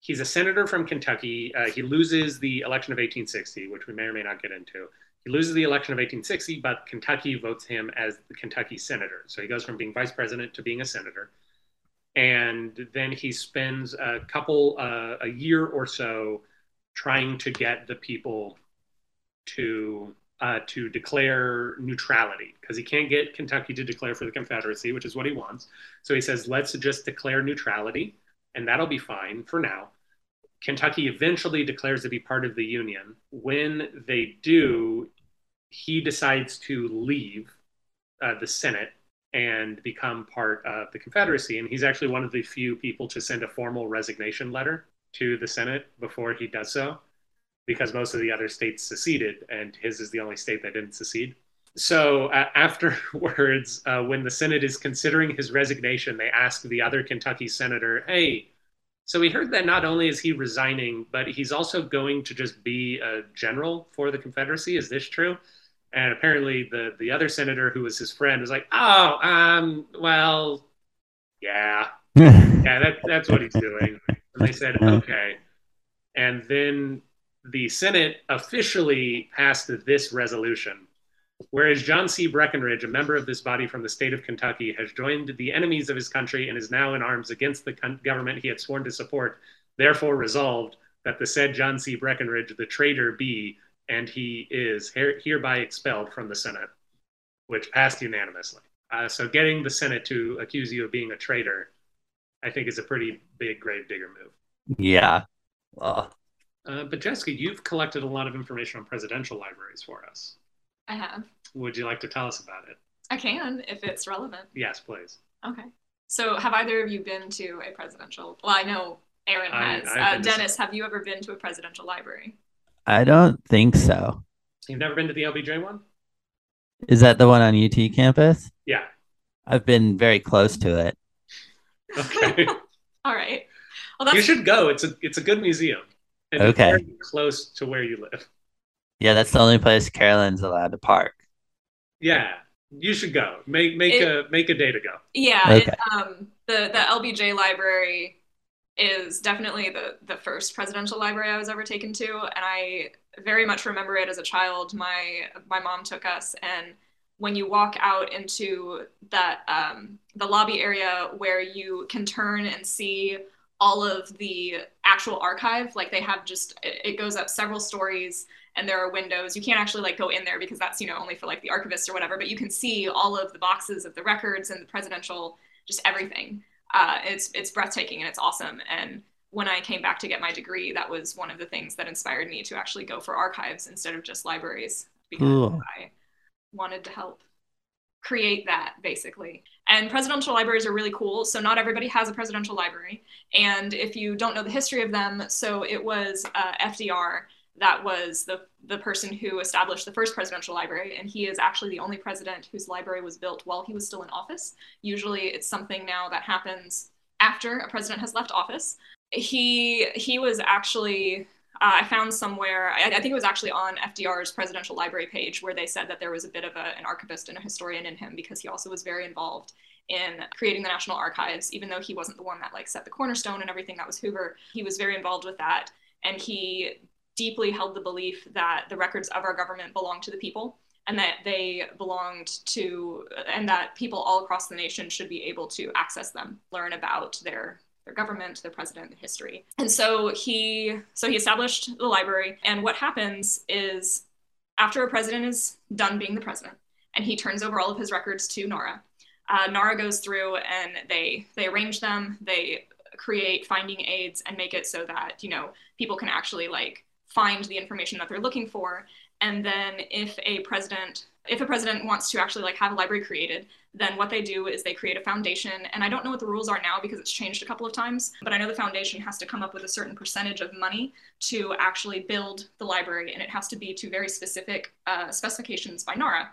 Speaker 2: he's a senator from Kentucky. Uh, he loses the election of 1860, which we may or may not get into. He loses the election of 1860, but Kentucky votes him as the Kentucky senator. So he goes from being vice president to being a senator. And then he spends a couple, uh, a year or so, trying to get the people to uh, to declare neutrality because he can't get Kentucky to declare for the Confederacy, which is what he wants. So he says, let's just declare neutrality, and that'll be fine for now. Kentucky eventually declares to be part of the Union. When they do, he decides to leave uh, the Senate and become part of the Confederacy. And he's actually one of the few people to send a formal resignation letter to the Senate before he does so, because most of the other states seceded, and his is the only state that didn't secede. So uh, afterwards, uh, when the Senate is considering his resignation, they ask the other Kentucky senator, hey, so we heard that not only is he resigning, but he's also going to just be a general for the Confederacy. Is this true? And apparently, the the other senator who was his friend was like, "Oh, um, well, yeah, yeah, that, that's what he's doing." And they said, "Okay." And then the Senate officially passed this resolution. Whereas John C. Breckinridge, a member of this body from the state of Kentucky, has joined the enemies of his country and is now in arms against the con- government he had sworn to support, therefore resolved that the said John C. Breckinridge, the traitor, be and he is her- hereby expelled from the Senate, which passed unanimously. Uh, so getting the Senate to accuse you of being a traitor, I think, is a pretty big grave digger move.
Speaker 1: yeah. Well,
Speaker 2: Uh, but Jessica, you've collected a lot of information on presidential libraries for us.
Speaker 5: I have.
Speaker 2: Would you like to tell us about it?
Speaker 5: I can if it's relevant.
Speaker 2: Yes, please.
Speaker 5: Okay. So, have either of you been to a presidential? Well, I know Aaron has.
Speaker 2: I've
Speaker 5: uh,
Speaker 2: been to
Speaker 5: Dennis, have you ever been to a presidential library?
Speaker 1: I don't think so.
Speaker 2: You've never been to the LBJ one?
Speaker 1: Is that the one on UT campus?
Speaker 2: Yeah.
Speaker 1: I've been very close to it.
Speaker 2: Okay.
Speaker 5: All right. Well, that's
Speaker 2: you should go. It's a it's a good museum. And it's
Speaker 1: Okay.
Speaker 2: very close to where you live.
Speaker 1: Yeah, that's the only place Carolyn's allowed to park.
Speaker 2: Yeah. You should go. Make make
Speaker 5: It-
Speaker 2: a make a day to go.
Speaker 5: Yeah,
Speaker 1: Okay.
Speaker 5: it, um, the the LBJ library is definitely the the first presidential library I was ever taken to, and I very much remember it as a child. My my mom took us, and when you walk out into that um, the lobby area where you can turn and see all of the actual archive, like they have just it, goes up several stories and there are windows. You can't actually like go in there because that's you know only for like the archivists or whatever. But you can see all of the boxes of the records and the presidential, just everything. Uh, it's it's breathtaking and it's awesome. And when I came back to get my degree, that was one of the things that inspired me to actually go for archives instead of just libraries because
Speaker 1: Cool.
Speaker 5: I wanted to help create that basically. And presidential libraries are really cool. So not everybody has a presidential library. And if you don't know the history of them, so it was uh, FDR that was the the person who established the first presidential library, and he is actually the only president whose library was built while he was still in office. Usually, it's something now that happens after a president has left office. He he was actually. Uh, I found somewhere, I, I think it was actually on FDR's presidential library page, where they said that there was a bit of a, an archivist and a historian in him because he also was very involved in creating the National Archives, even though he wasn't the one that like set the cornerstone and everything. That was Hoover. He was very involved with that, and he deeply held the belief that the records of our government belong to the people and that they belonged to and that people all across the nation should be able to access them learn about their their government their president history. And so he so he established the library. And what happens is after a president is done being the president and he turns over all of his records to nara uh, nara goes through and they they arrange them they create finding aids and make it so that you know people can actually like find the information that they're looking for. And then if a president if a president wants to actually like have a library created then what they do is they create a foundation. And i don't know what the rules are now because it's changed a couple of times but i know the foundation has to come up with a certain percentage of money to actually build the library. And it has to be to very specific uh, specifications by nara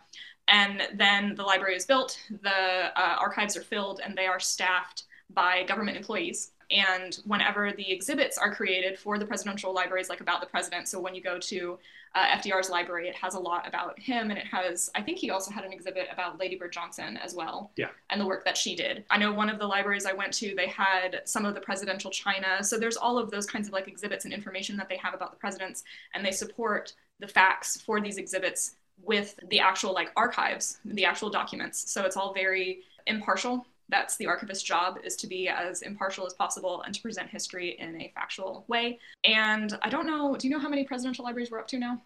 Speaker 5: and then the library is built the uh, archives are filled and they are staffed by government employees and whenever the exhibits are created for the presidential libraries like about the president so when you go to uh, fdr's library it has a lot about him and it has i think he also had an exhibit about lady bird johnson as well.
Speaker 2: Yeah.
Speaker 5: and the work that she did. I know one of the libraries i went to they had some of the presidential china so there's all of those kinds of like exhibits and information that they have about the presidents and they support the facts for these exhibits with the actual like archives the actual documents. So it's all very impartial that's the archivist's job is to be as impartial as possible and to present history in a factual way and i don't know do you know how many presidential libraries we're up to now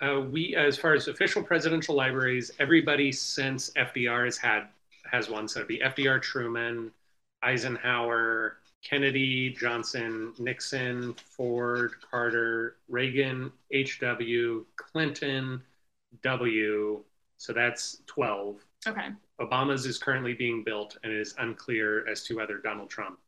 Speaker 2: Uh, we, as far as official presidential libraries, everybody since FDR has had has one. So it'd be FDR, Truman, Eisenhower, Kennedy, Johnson, Nixon, Ford, Carter, Reagan, H.W., Clinton, W. So that's twelve.
Speaker 5: okay
Speaker 2: Obama's is currently being built, and it is unclear as to whether Donald Trump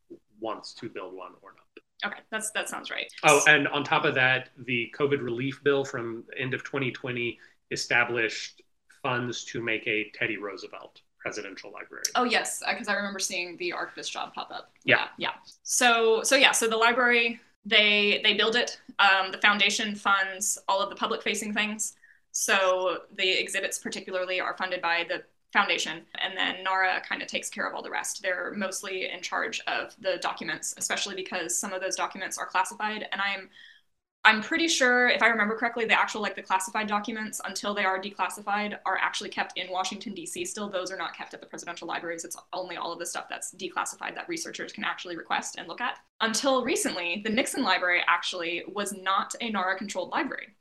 Speaker 2: wants to build one or not.
Speaker 5: okay that's that sounds right
Speaker 2: Oh, and on top of that, the COVID relief bill from the end of 2020 established funds to make a Teddy Roosevelt presidential library.
Speaker 5: Oh yes, because I remember seeing the archivist job pop up.
Speaker 2: Yeah.
Speaker 5: yeah. So so yeah, so the library they they build it. Um, the foundation funds all of the public facing things. So the exhibits particularly are funded by the foundation, and then NARA kind of takes care of all the rest. They're mostly in charge of the documents, especially because some of those documents are classified, and I'm I'm pretty sure, if I remember correctly, the actual like the classified documents until they are declassified are actually kept in Washington D.C. Still, those are not kept at the presidential libraries. It's only all of the stuff that's declassified that researchers can actually request and look at. Until recently, the Nixon Library actually was not a NARA-controlled library.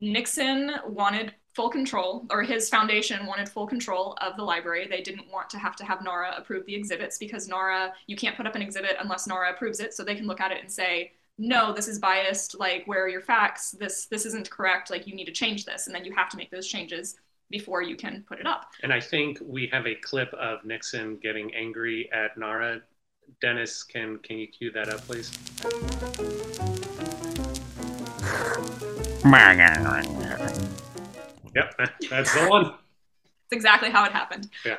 Speaker 5: Nixon wanted full control, or his foundation wanted full control of the library. They didn't want to have to have NARA approve the exhibits because NARA, you can't put up an exhibit unless NARA approves it, so they can look at it and say, no, this is biased, like where are your facts? This this isn't correct, like you need to change this. And then you have to make those changes before you can put it up.
Speaker 2: And I think we have a clip of Nixon getting angry at NARA. Dennis, can can you cue that up, please? Yep, that's the one.
Speaker 5: That's exactly how it happened.
Speaker 2: Yeah.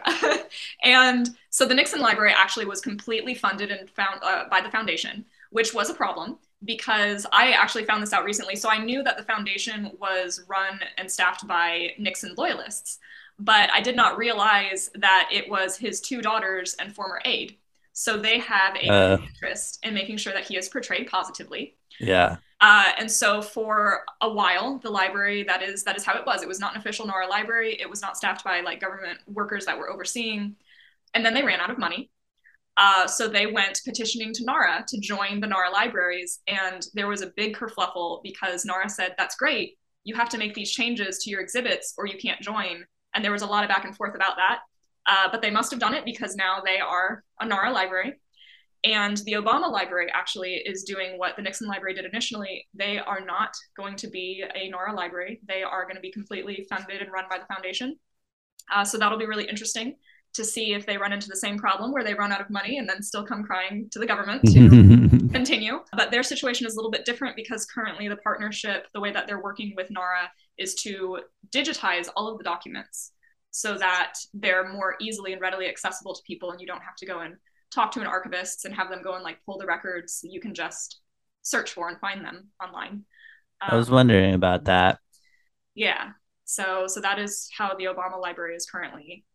Speaker 5: and so the Nixon Library actually was completely funded and found uh, by the foundation, which was a problem because I actually found this out recently. So I knew that the foundation was run and staffed by Nixon loyalists, but I did not realize that it was his two daughters and former aide. So they have a
Speaker 1: Uh.
Speaker 5: interest in making sure that he is portrayed positively.
Speaker 1: Yeah.
Speaker 5: Uh, and so for a while, the library that is that is how it was. It was not an official NARA library. It was not staffed by like government workers that were overseeing. And then they ran out of money. Uh, so they went petitioning to NARA to join the NARA libraries, and there was a big kerfluffle because NARA said, "That's great. You have to make these changes to your exhibits, or you can't join." And there was a lot of back and forth about that. Uh, but they must have done it because now they are a NARA library. And the Obama Library actually is doing what the Nixon Library did initially. They are not going to be a NARA library. They are going to be completely funded and run by the foundation. Uh, so that'll be really interesting to see if they run into the same problem where they run out of money and then still come crying to the government to continue. But their situation is a little bit different because currently the partnership, the way that they're working with NARA, is to digitize all of the documents so that they're more easily and readily accessible to people and you don't have to go and talk to an archivist and have them go and like pull the records you can just search for and find them online
Speaker 1: I was
Speaker 5: Um,
Speaker 1: wondering about that.
Speaker 5: yeah so so that is how the obama library is currently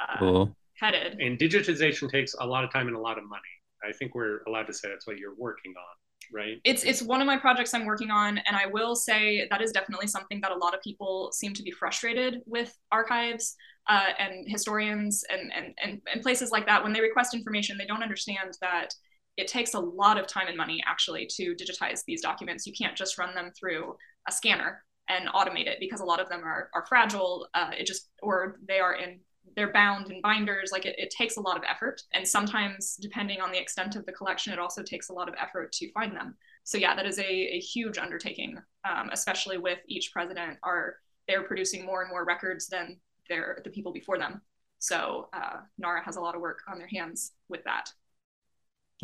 Speaker 5: uh,
Speaker 1: Cool.
Speaker 5: headed
Speaker 2: And digitization takes a lot of time and a lot of money. I think we're allowed to say that's what you're working on, right?
Speaker 5: it's it's one of my projects I'm working on, and I will say that is definitely something that a lot of people seem to be frustrated with archives uh, and historians and, and and and places like that. When they request information, they don't understand that it takes a lot of time and money actually to digitize these documents. You can't just run them through a scanner and automate it because a lot of them are are fragile. Uh, it just or they are in they're bound in binders like it, it takes a lot of effort and sometimes depending on the extent of the collection it also takes a lot of effort to find them so yeah that is a, a huge undertaking um, especially with each president are they're producing more and more records than their the people before them so uh, nara has a lot of work on their hands with that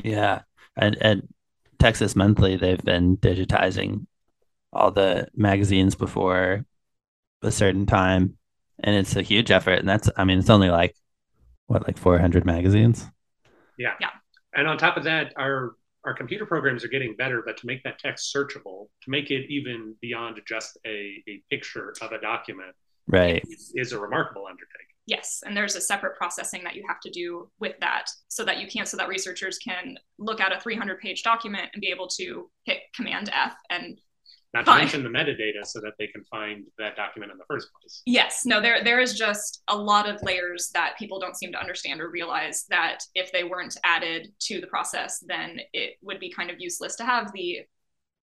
Speaker 1: Yeah. And and Texas Monthly, they've been digitizing all the magazines before a certain time. And it's a huge effort. And that's I mean, it's only like what, like four hundred magazines?
Speaker 2: Yeah.
Speaker 5: Yeah.
Speaker 2: And on top of that, our our computer programs are getting better, but to make that text searchable, to make it even beyond just a, a picture of a document
Speaker 1: Right.
Speaker 2: is, is a remarkable undertaking.
Speaker 5: yes and there's a separate processing that you have to do with that so that you can't, so that researchers can look at a 300 page document and be able to hit command f and
Speaker 2: Not to
Speaker 5: Fine.
Speaker 2: mention the metadata so that they can find that document in the first place.
Speaker 5: Yes, no, there there is just a lot of layers that people don't seem to understand or realize that if they weren't added to the process, then it would be kind of useless to have the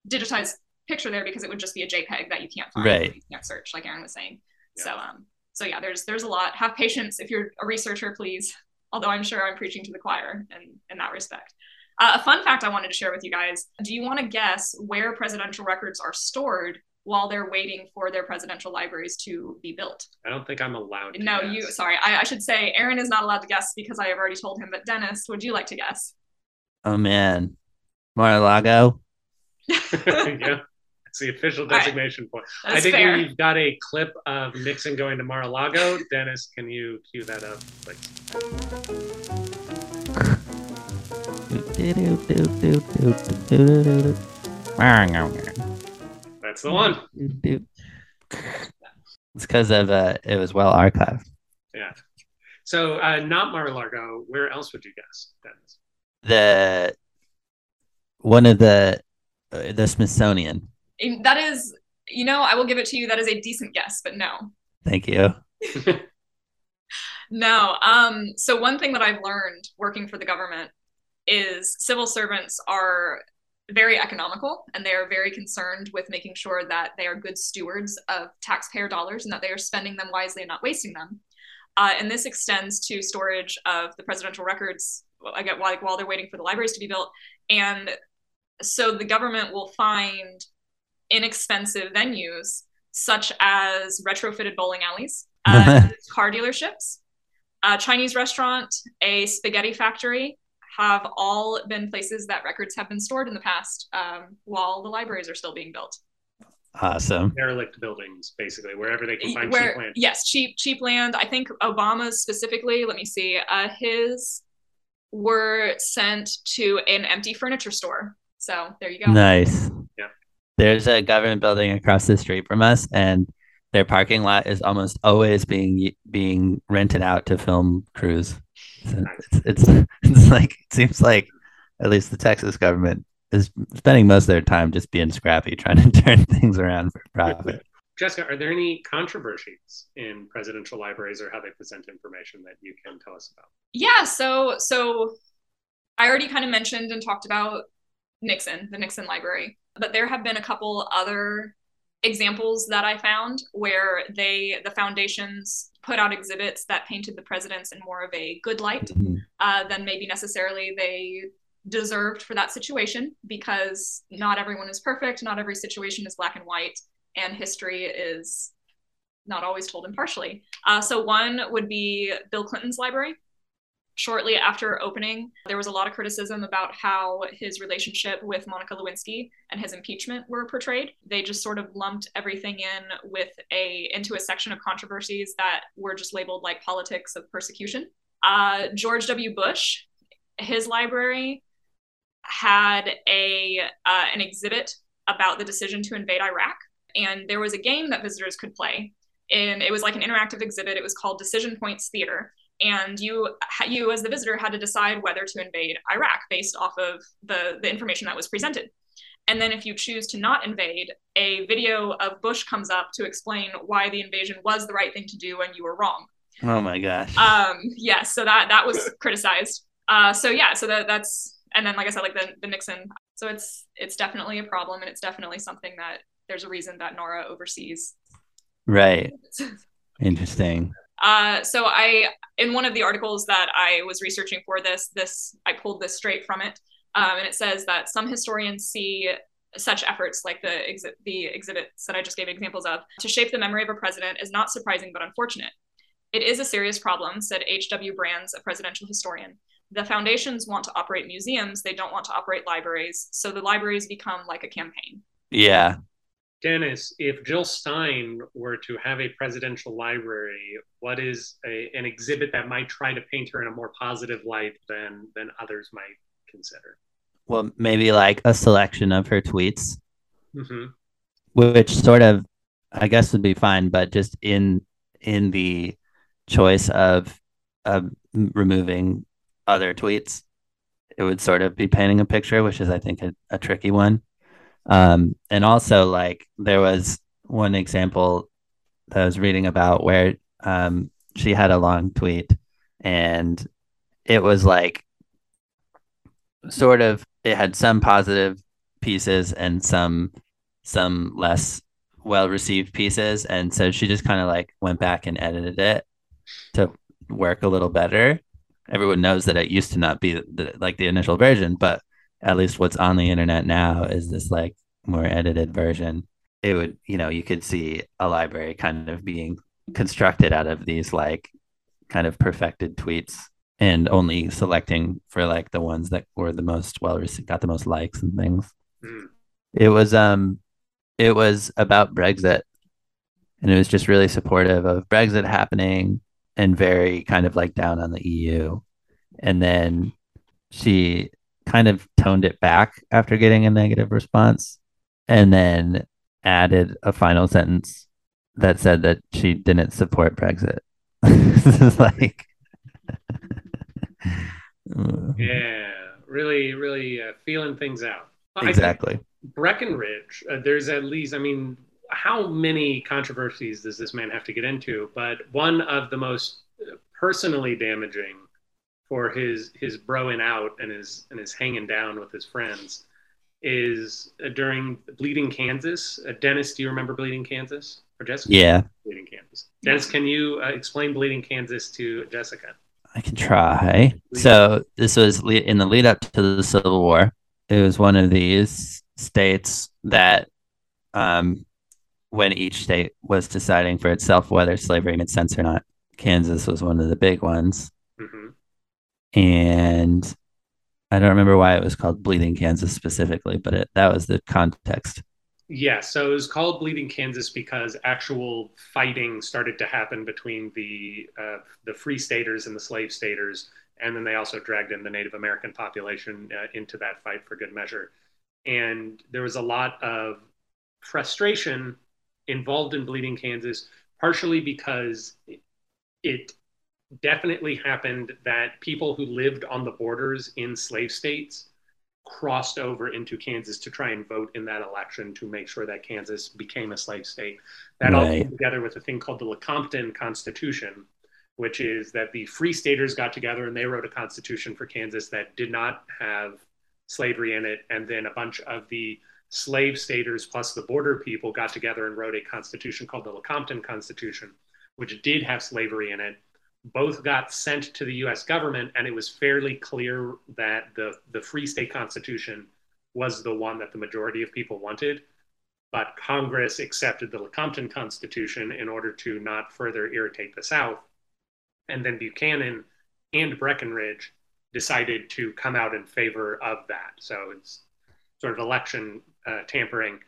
Speaker 5: digitized picture there because it would just be a JPEG that you can't find,
Speaker 1: Right.
Speaker 5: you can't search, like Aaron was saying.
Speaker 2: Yeah.
Speaker 5: So um, so yeah, there's there's a lot. Have patience if you're a researcher, please. Although I'm sure I'm preaching to the choir in in that respect. Uh, a fun fact I wanted to share with you guys. Do you want to guess where presidential records are stored while they're waiting for their presidential libraries to be built?
Speaker 2: I don't think I'm allowed to.
Speaker 5: No,
Speaker 2: guess.
Speaker 5: you. Sorry, I, I should say Aaron is not allowed to guess because I have already told him. But Dennis, would you like to guess?
Speaker 1: Oh man. Mar-a-Lago.
Speaker 2: yeah. It's the official
Speaker 5: All right.
Speaker 2: designation point.
Speaker 5: That
Speaker 2: I think
Speaker 5: fair.
Speaker 2: we've got a clip of Nixon going to Mar-a-Lago. Dennis, can you cue that up? Like, that's the one.
Speaker 1: It's because of uh, it was well archived.
Speaker 2: Yeah. So, uh, not Mar-a-Lago. Where else would you guess, Dennis?
Speaker 1: The one of the uh, the Smithsonian.
Speaker 5: And That is, you know, I will give it to you. That is a decent guess, but no,
Speaker 1: Thank you.
Speaker 5: no. Um, so one thing that I've learned working for the government is civil servants are very economical and they are very concerned with making sure that they are good stewards of taxpayer dollars and that they are spending them wisely and not wasting them. Uh, and this extends to storage of the presidential records again, while, while they're waiting for the libraries to be built. And so the government will find inexpensive venues such as retrofitted bowling alleys, uh, car dealerships, a Chinese restaurant, a spaghetti factory have all been places that records have been stored in the past um, while the libraries are still being built.
Speaker 1: Awesome.
Speaker 2: derelict buildings, basically wherever they can find
Speaker 5: Where
Speaker 2: cheap land.
Speaker 5: yes, cheap cheap land. I think Obama's specifically. Let me see. Uh, his were sent to an empty furniture store. So there you go.
Speaker 1: Nice.
Speaker 2: Yeah.
Speaker 1: There's a government building across the street from us, and their parking lot is almost always being being rented out to film crews. So
Speaker 2: Nice.
Speaker 1: it's, it's it's like it seems like at least the Texas government is spending most of their time just being scrappy, trying to turn things around for profit.
Speaker 2: Jessica, are there any controversies in presidential libraries or how they present information that you can tell us about?
Speaker 5: Yeah. So so I already kind of mentioned and talked about Nixon, the Nixon Library, but there have been a couple other examples that I found where they the foundations put out exhibits that painted the presidents in more of a good light
Speaker 1: Mhm.
Speaker 5: uh, than maybe necessarily they deserved for that situation because not everyone is perfect, not every situation is black and white, and history is not always told impartially. Uh, so, one would be Bill Clinton's library. Shortly after opening, there was a lot of criticism about how his relationship with Monica Lewinsky and his impeachment were portrayed. They just sort of lumped everything in with a into a section of controversies that were just labeled like politics of persecution. Uh, George W. Bush, his library had a uh, an exhibit about the decision to invade Iraq, and there was a game that visitors could play. And it was like an interactive exhibit. It was called Decision Points Theater, and you you as the visitor had to decide whether to invade Iraq based off of the the information that was presented. And then if you choose to not invade, a video of Bush comes up to explain why the invasion was the right thing to do and you were wrong.
Speaker 1: Oh my gosh.
Speaker 5: Um, yeah, so that that was criticized. Uh, so yeah, so that that's and then like I said, like the the Nixon. So it's it's definitely a problem, and it's definitely something that there's a reason that NARA oversees.
Speaker 1: right. Interesting.
Speaker 5: Uh, so I in one of the articles that I was researching for this, this I pulled this straight from it, um, and it says that some historians see such efforts like the exi- the exhibits that I just gave examples of to shape the memory of a president is not surprising but unfortunate. It is a serious problem, said H.W. Brands, a presidential historian. The foundations want to operate museums, they don't want to operate libraries, so the libraries become like a campaign.
Speaker 1: Yeah.
Speaker 2: Dennis, if Jill Stein were to have a presidential library, what is a, an exhibit that might try to paint her in a more positive light than than others might consider?
Speaker 1: Well, maybe like a selection of her tweets,
Speaker 2: hmm
Speaker 1: which sort of, I guess, would be fine, but just in in the choice of of removing other tweets, it would sort of be painting a picture, which is, I think, a, a tricky one. Um, and also, like, there was one example that I was reading about where um, she had a long tweet, and it was like sort of it had some positive pieces and some some less well received pieces. And so she just kind of like went back and edited it to work a little better. Everyone knows that it used to not be the, like the initial version but at least what's on the internet now is this like more edited version. It would you know you could see a library kind of being constructed out of these like kind of perfected tweets and only selecting for like the ones that were the most well received got the most likes and things.
Speaker 2: Mm.
Speaker 1: it was um it was about brexit. And it was just really supportive of brexit happening and very kind of like down on the eu and then she kind of toned it back after getting a negative response and then added a final sentence that said that she didn't support brexit this is like
Speaker 2: Yeah, really, really uh, feeling things out. Well, I think
Speaker 1: exactly
Speaker 2: Breckinridge, uh, there's at least, I mean, how many controversies does this man have to get into? But one of the most personally damaging for his his broing out and his and his hanging down with his friends is uh, during Bleeding Kansas. Uh, Dennis, do you remember Bleeding Kansas or Jessica?
Speaker 1: yeah
Speaker 2: Bleeding Kansas. Dennis, can you uh, explain Bleeding Kansas to Jessica?
Speaker 1: I can try. So this was le- in the lead up to the Civil War. It was one of these states that, um, when each state was deciding for itself whether slavery made sense or not, Kansas was one of the big ones, and I don't remember why it was called Bleeding Kansas specifically, but it, that was the context.
Speaker 2: Yeah, so it was called Bleeding Kansas because actual fighting started to happen between the uh, the free staters and the slave staters, and then they also dragged in the Native American population uh, into that fight for good measure. And there was a lot of frustration involved in Bleeding Kansas, partially because it definitely happened that people who lived on the borders in slave states crossed over into Kansas to try and vote in that election to make sure that Kansas became a slave state. That all came together with a thing called the Lecompton Constitution, which is that the free staters got together and they wrote a constitution for Kansas that did not have slavery in it. And then a bunch of the slave staters plus the border people got together and wrote a constitution called the Lecompton Constitution, which did have slavery in it both got sent to the US government, and it was fairly clear that the, the Free State Constitution was the one that the majority of people wanted. But Congress accepted the Lecompton Constitution in order to not further irritate the South. And then Buchanan and Breckinridge decided to come out in favor of that. So it's sort of election uh, tampering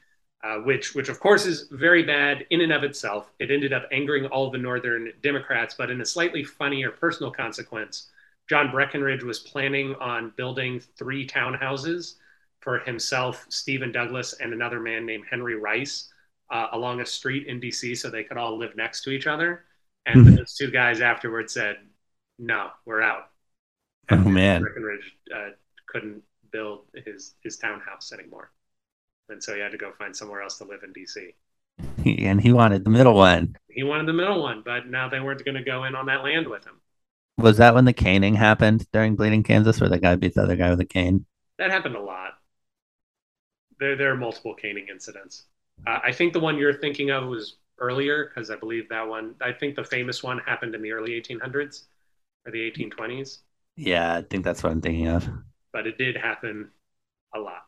Speaker 2: uh, which, which of course is very bad in and of itself. It ended up angering all the Northern Democrats, but in a slightly funnier personal consequence, John Breckinridge was planning on building three townhouses for himself, Stephen Douglas, and another man named Henry Rice uh, along a street in DC so they could all live next to each other. And
Speaker 1: Mhm.
Speaker 2: those two guys afterwards said, no, we're out.
Speaker 1: Oh, man.
Speaker 2: Breckinridge uh, couldn't build his, his townhouse anymore and so he had to go find somewhere else to live in DC.
Speaker 1: And he wanted the middle one.
Speaker 2: He wanted the middle one, but now they weren't going to go in on that land with him.
Speaker 1: Was that when the caning happened during Bleeding Kansas, where the guy beat the other guy with a cane?
Speaker 2: That happened a lot. There, there are multiple caning incidents. Uh, I think the one you're thinking of was earlier because I believe that one. I think the famous one happened in the early 1800s or the 1820s,
Speaker 1: Yeah, I think that's what I'm thinking of.
Speaker 2: but it did happen a lot.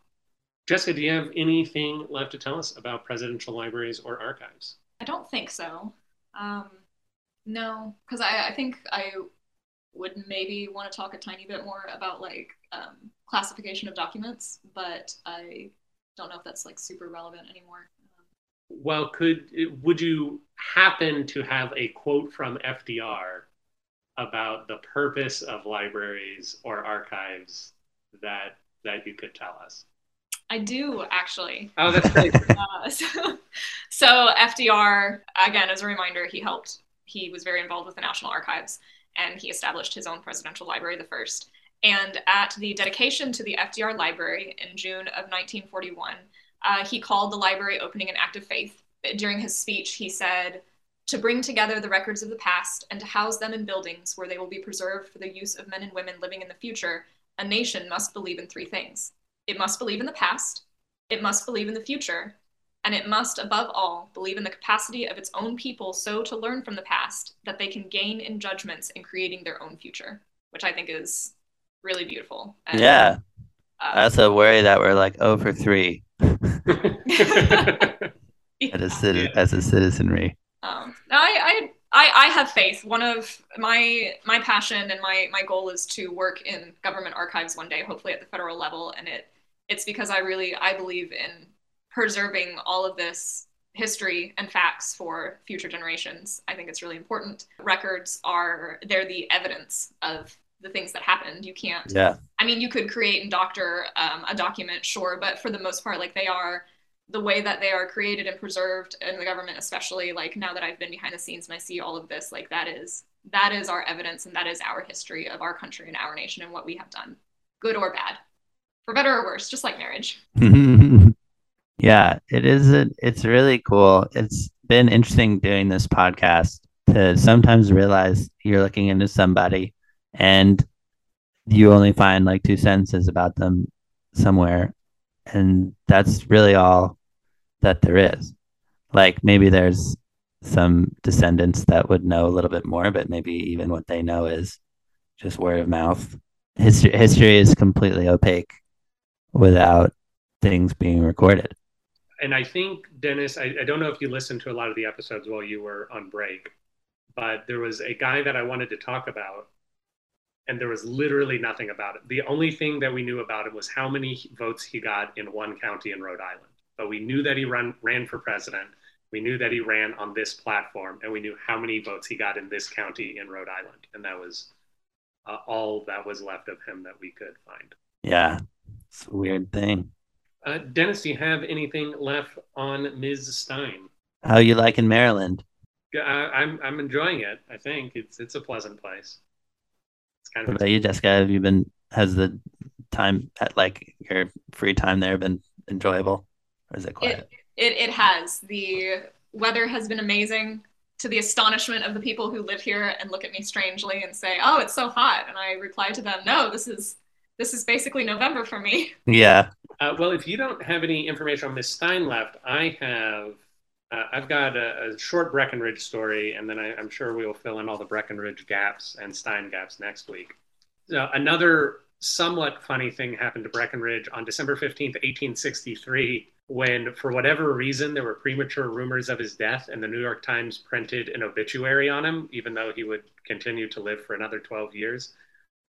Speaker 2: Jessica, do you have anything left to tell us about presidential libraries or archives?
Speaker 5: I don't think so. Um, no, because I, I think I would maybe want to talk a tiny bit more about like um, classification of documents, but I don't know if that's like super relevant anymore.
Speaker 2: Well, could would you happen to have a quote from FDR about the purpose of libraries or archives that that you could tell us?
Speaker 5: I do actually.
Speaker 2: Oh, that's great.
Speaker 5: Uh, so, so FDR, again, as a reminder, he helped. He was very involved with the National Archives, and he established his own presidential library, the first. And at the dedication to the FDR Library in June of 1941, uh, he called the library opening an act of faith. During his speech, he said, to bring together the records of the past and to house them in buildings where they will be preserved for the use of men and women living in the future, a nation must believe in three things. It must believe in the past, it must believe in the future, and it must, above all, believe in the capacity of its own people so to learn from the past that they can gain in judgments in creating their own future, which I think is really beautiful. And,
Speaker 1: Yeah,
Speaker 5: uh,
Speaker 1: that's a worry that we're like 0 for 3
Speaker 5: yeah.
Speaker 1: as a, citi- as a citizenry.
Speaker 5: Um, I, I, I, I have faith. One of my my passion and my my goal is to work in government archives one day, hopefully at the federal level. And it it's because I really I believe in preserving all of this history and facts for future generations. I think it's really important. Records are they're the evidence of the things that happened. You can't
Speaker 1: Yeah.
Speaker 5: I mean, you could create and doctor um, a document, sure, but for the most part, like they are the way that they are created and preserved in the government, especially like now that I've been behind the scenes and I see all of this, like that is that is our evidence and that is our history of our country and our nation and what we have done, good or bad, for better or worse, just like marriage.
Speaker 1: yeah, it is. A, it's really cool. It's been interesting doing this podcast to sometimes realize you're looking into somebody and you only find like two sentences about them somewhere. And that's really all that there is. Like maybe there's some descendants that would know a little bit more, but maybe even what they know is just word of mouth. History, history is completely opaque without things being recorded.
Speaker 2: and I think Dennis, I, I don't know if you listened to a lot of the episodes while you were on break, but there was a guy that I wanted to talk about, and there was literally nothing about it. The only thing that we knew about him was how many votes he got in one county in Rhode Island. but we knew that he run, ran for president. We knew that he ran on this platform, and we knew how many votes he got in this county in Rhode Island, and that was uh, all that was left of him that we could find.
Speaker 1: Yeah, it's a weird thing.
Speaker 2: Uh, Dennis, do you have anything left on Ms. Stein?
Speaker 1: How you like in Maryland?
Speaker 2: Yeah, I, I'm I'm enjoying it. I think it's it's a pleasant place. It's kind
Speaker 1: What
Speaker 2: of
Speaker 1: about you, Jessica? Have you been? Has the time at like your free time there been enjoyable, or is it quiet?
Speaker 5: It, it it has. The weather has been amazing to the astonishment of the people who live here and look at me strangely and say, "Oh, it's so hot." And I reply to them, "No, this is this is basically November for me."
Speaker 1: yeah.
Speaker 2: Uh, well, if you don't have any information on Miss Stein left, I have. Uh, I've got a, a short Breckinridge story, and then I, I'm sure we will fill in all the Breckinridge gaps and Stein gaps next week. So another somewhat funny thing happened to Breckinridge on December 15th, 1863, when, for whatever reason, there were premature rumors of his death, and the New York Times printed an obituary on him, even though he would continue to live for another 12 years.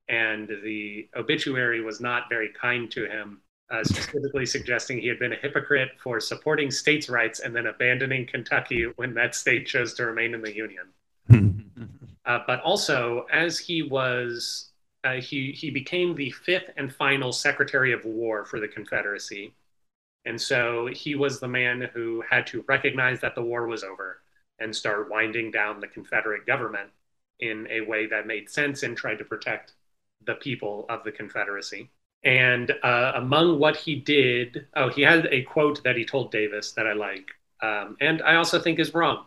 Speaker 2: And the obituary was not very kind to him, uh, specifically suggesting he had been a hypocrite for supporting states' rights and then abandoning Kentucky when that state chose to remain in the Union. Uh, but also, as he was, uh, he he became the fifth and final Secretary of War for the Confederacy, and so he was the man who had to recognize that the war was over and start winding down the Confederate government in a way that made sense and tried to protect the people of the Confederacy. And uh, among what he did, oh, he had a quote that he told Davis that I like, um, and I also think is wrong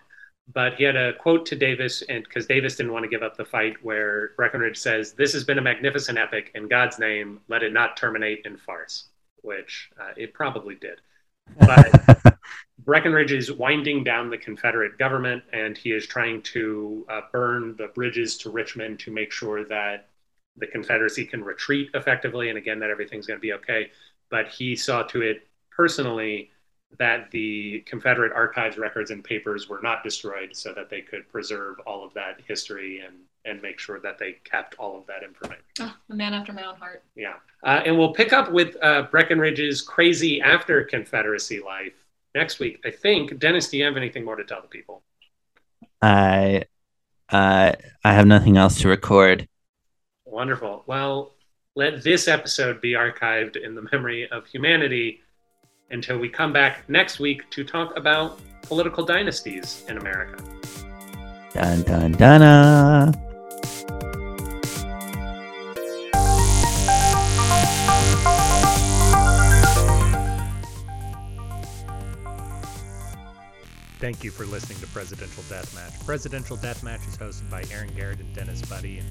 Speaker 2: but he had a quote to Davis, and because Davis didn't want to give up the fight, where Breckinridge says, "This has been a magnificent epic. In God's name, let it not terminate in farce," which uh, it probably did. But Breckinridge is winding down the Confederate government, and he is trying to uh, burn the bridges to Richmond to make sure that the Confederacy can retreat effectively, and again that everything's going to be okay. But he saw to it personally that the Confederate archives records and papers were not destroyed so that they could preserve all of that history and, and make sure that they kept all of that information.
Speaker 5: Oh, a man after my own heart.
Speaker 2: Yeah. Uh, and we'll pick up with uh, Breckinridge's crazy after Confederacy life next week. I think. Dennis, do you have anything more to tell the people?
Speaker 1: I, uh, I have nothing else to record.
Speaker 2: Wonderful. Well, let this episode be archived in the memory of humanity until we come back next week to talk about political dynasties in America.
Speaker 1: Dun dun dun. uh.
Speaker 7: Thank you for listening to Presidential Deathmatch. Presidential Deathmatch is hosted by Aaron Garrett and Dennis Buddy and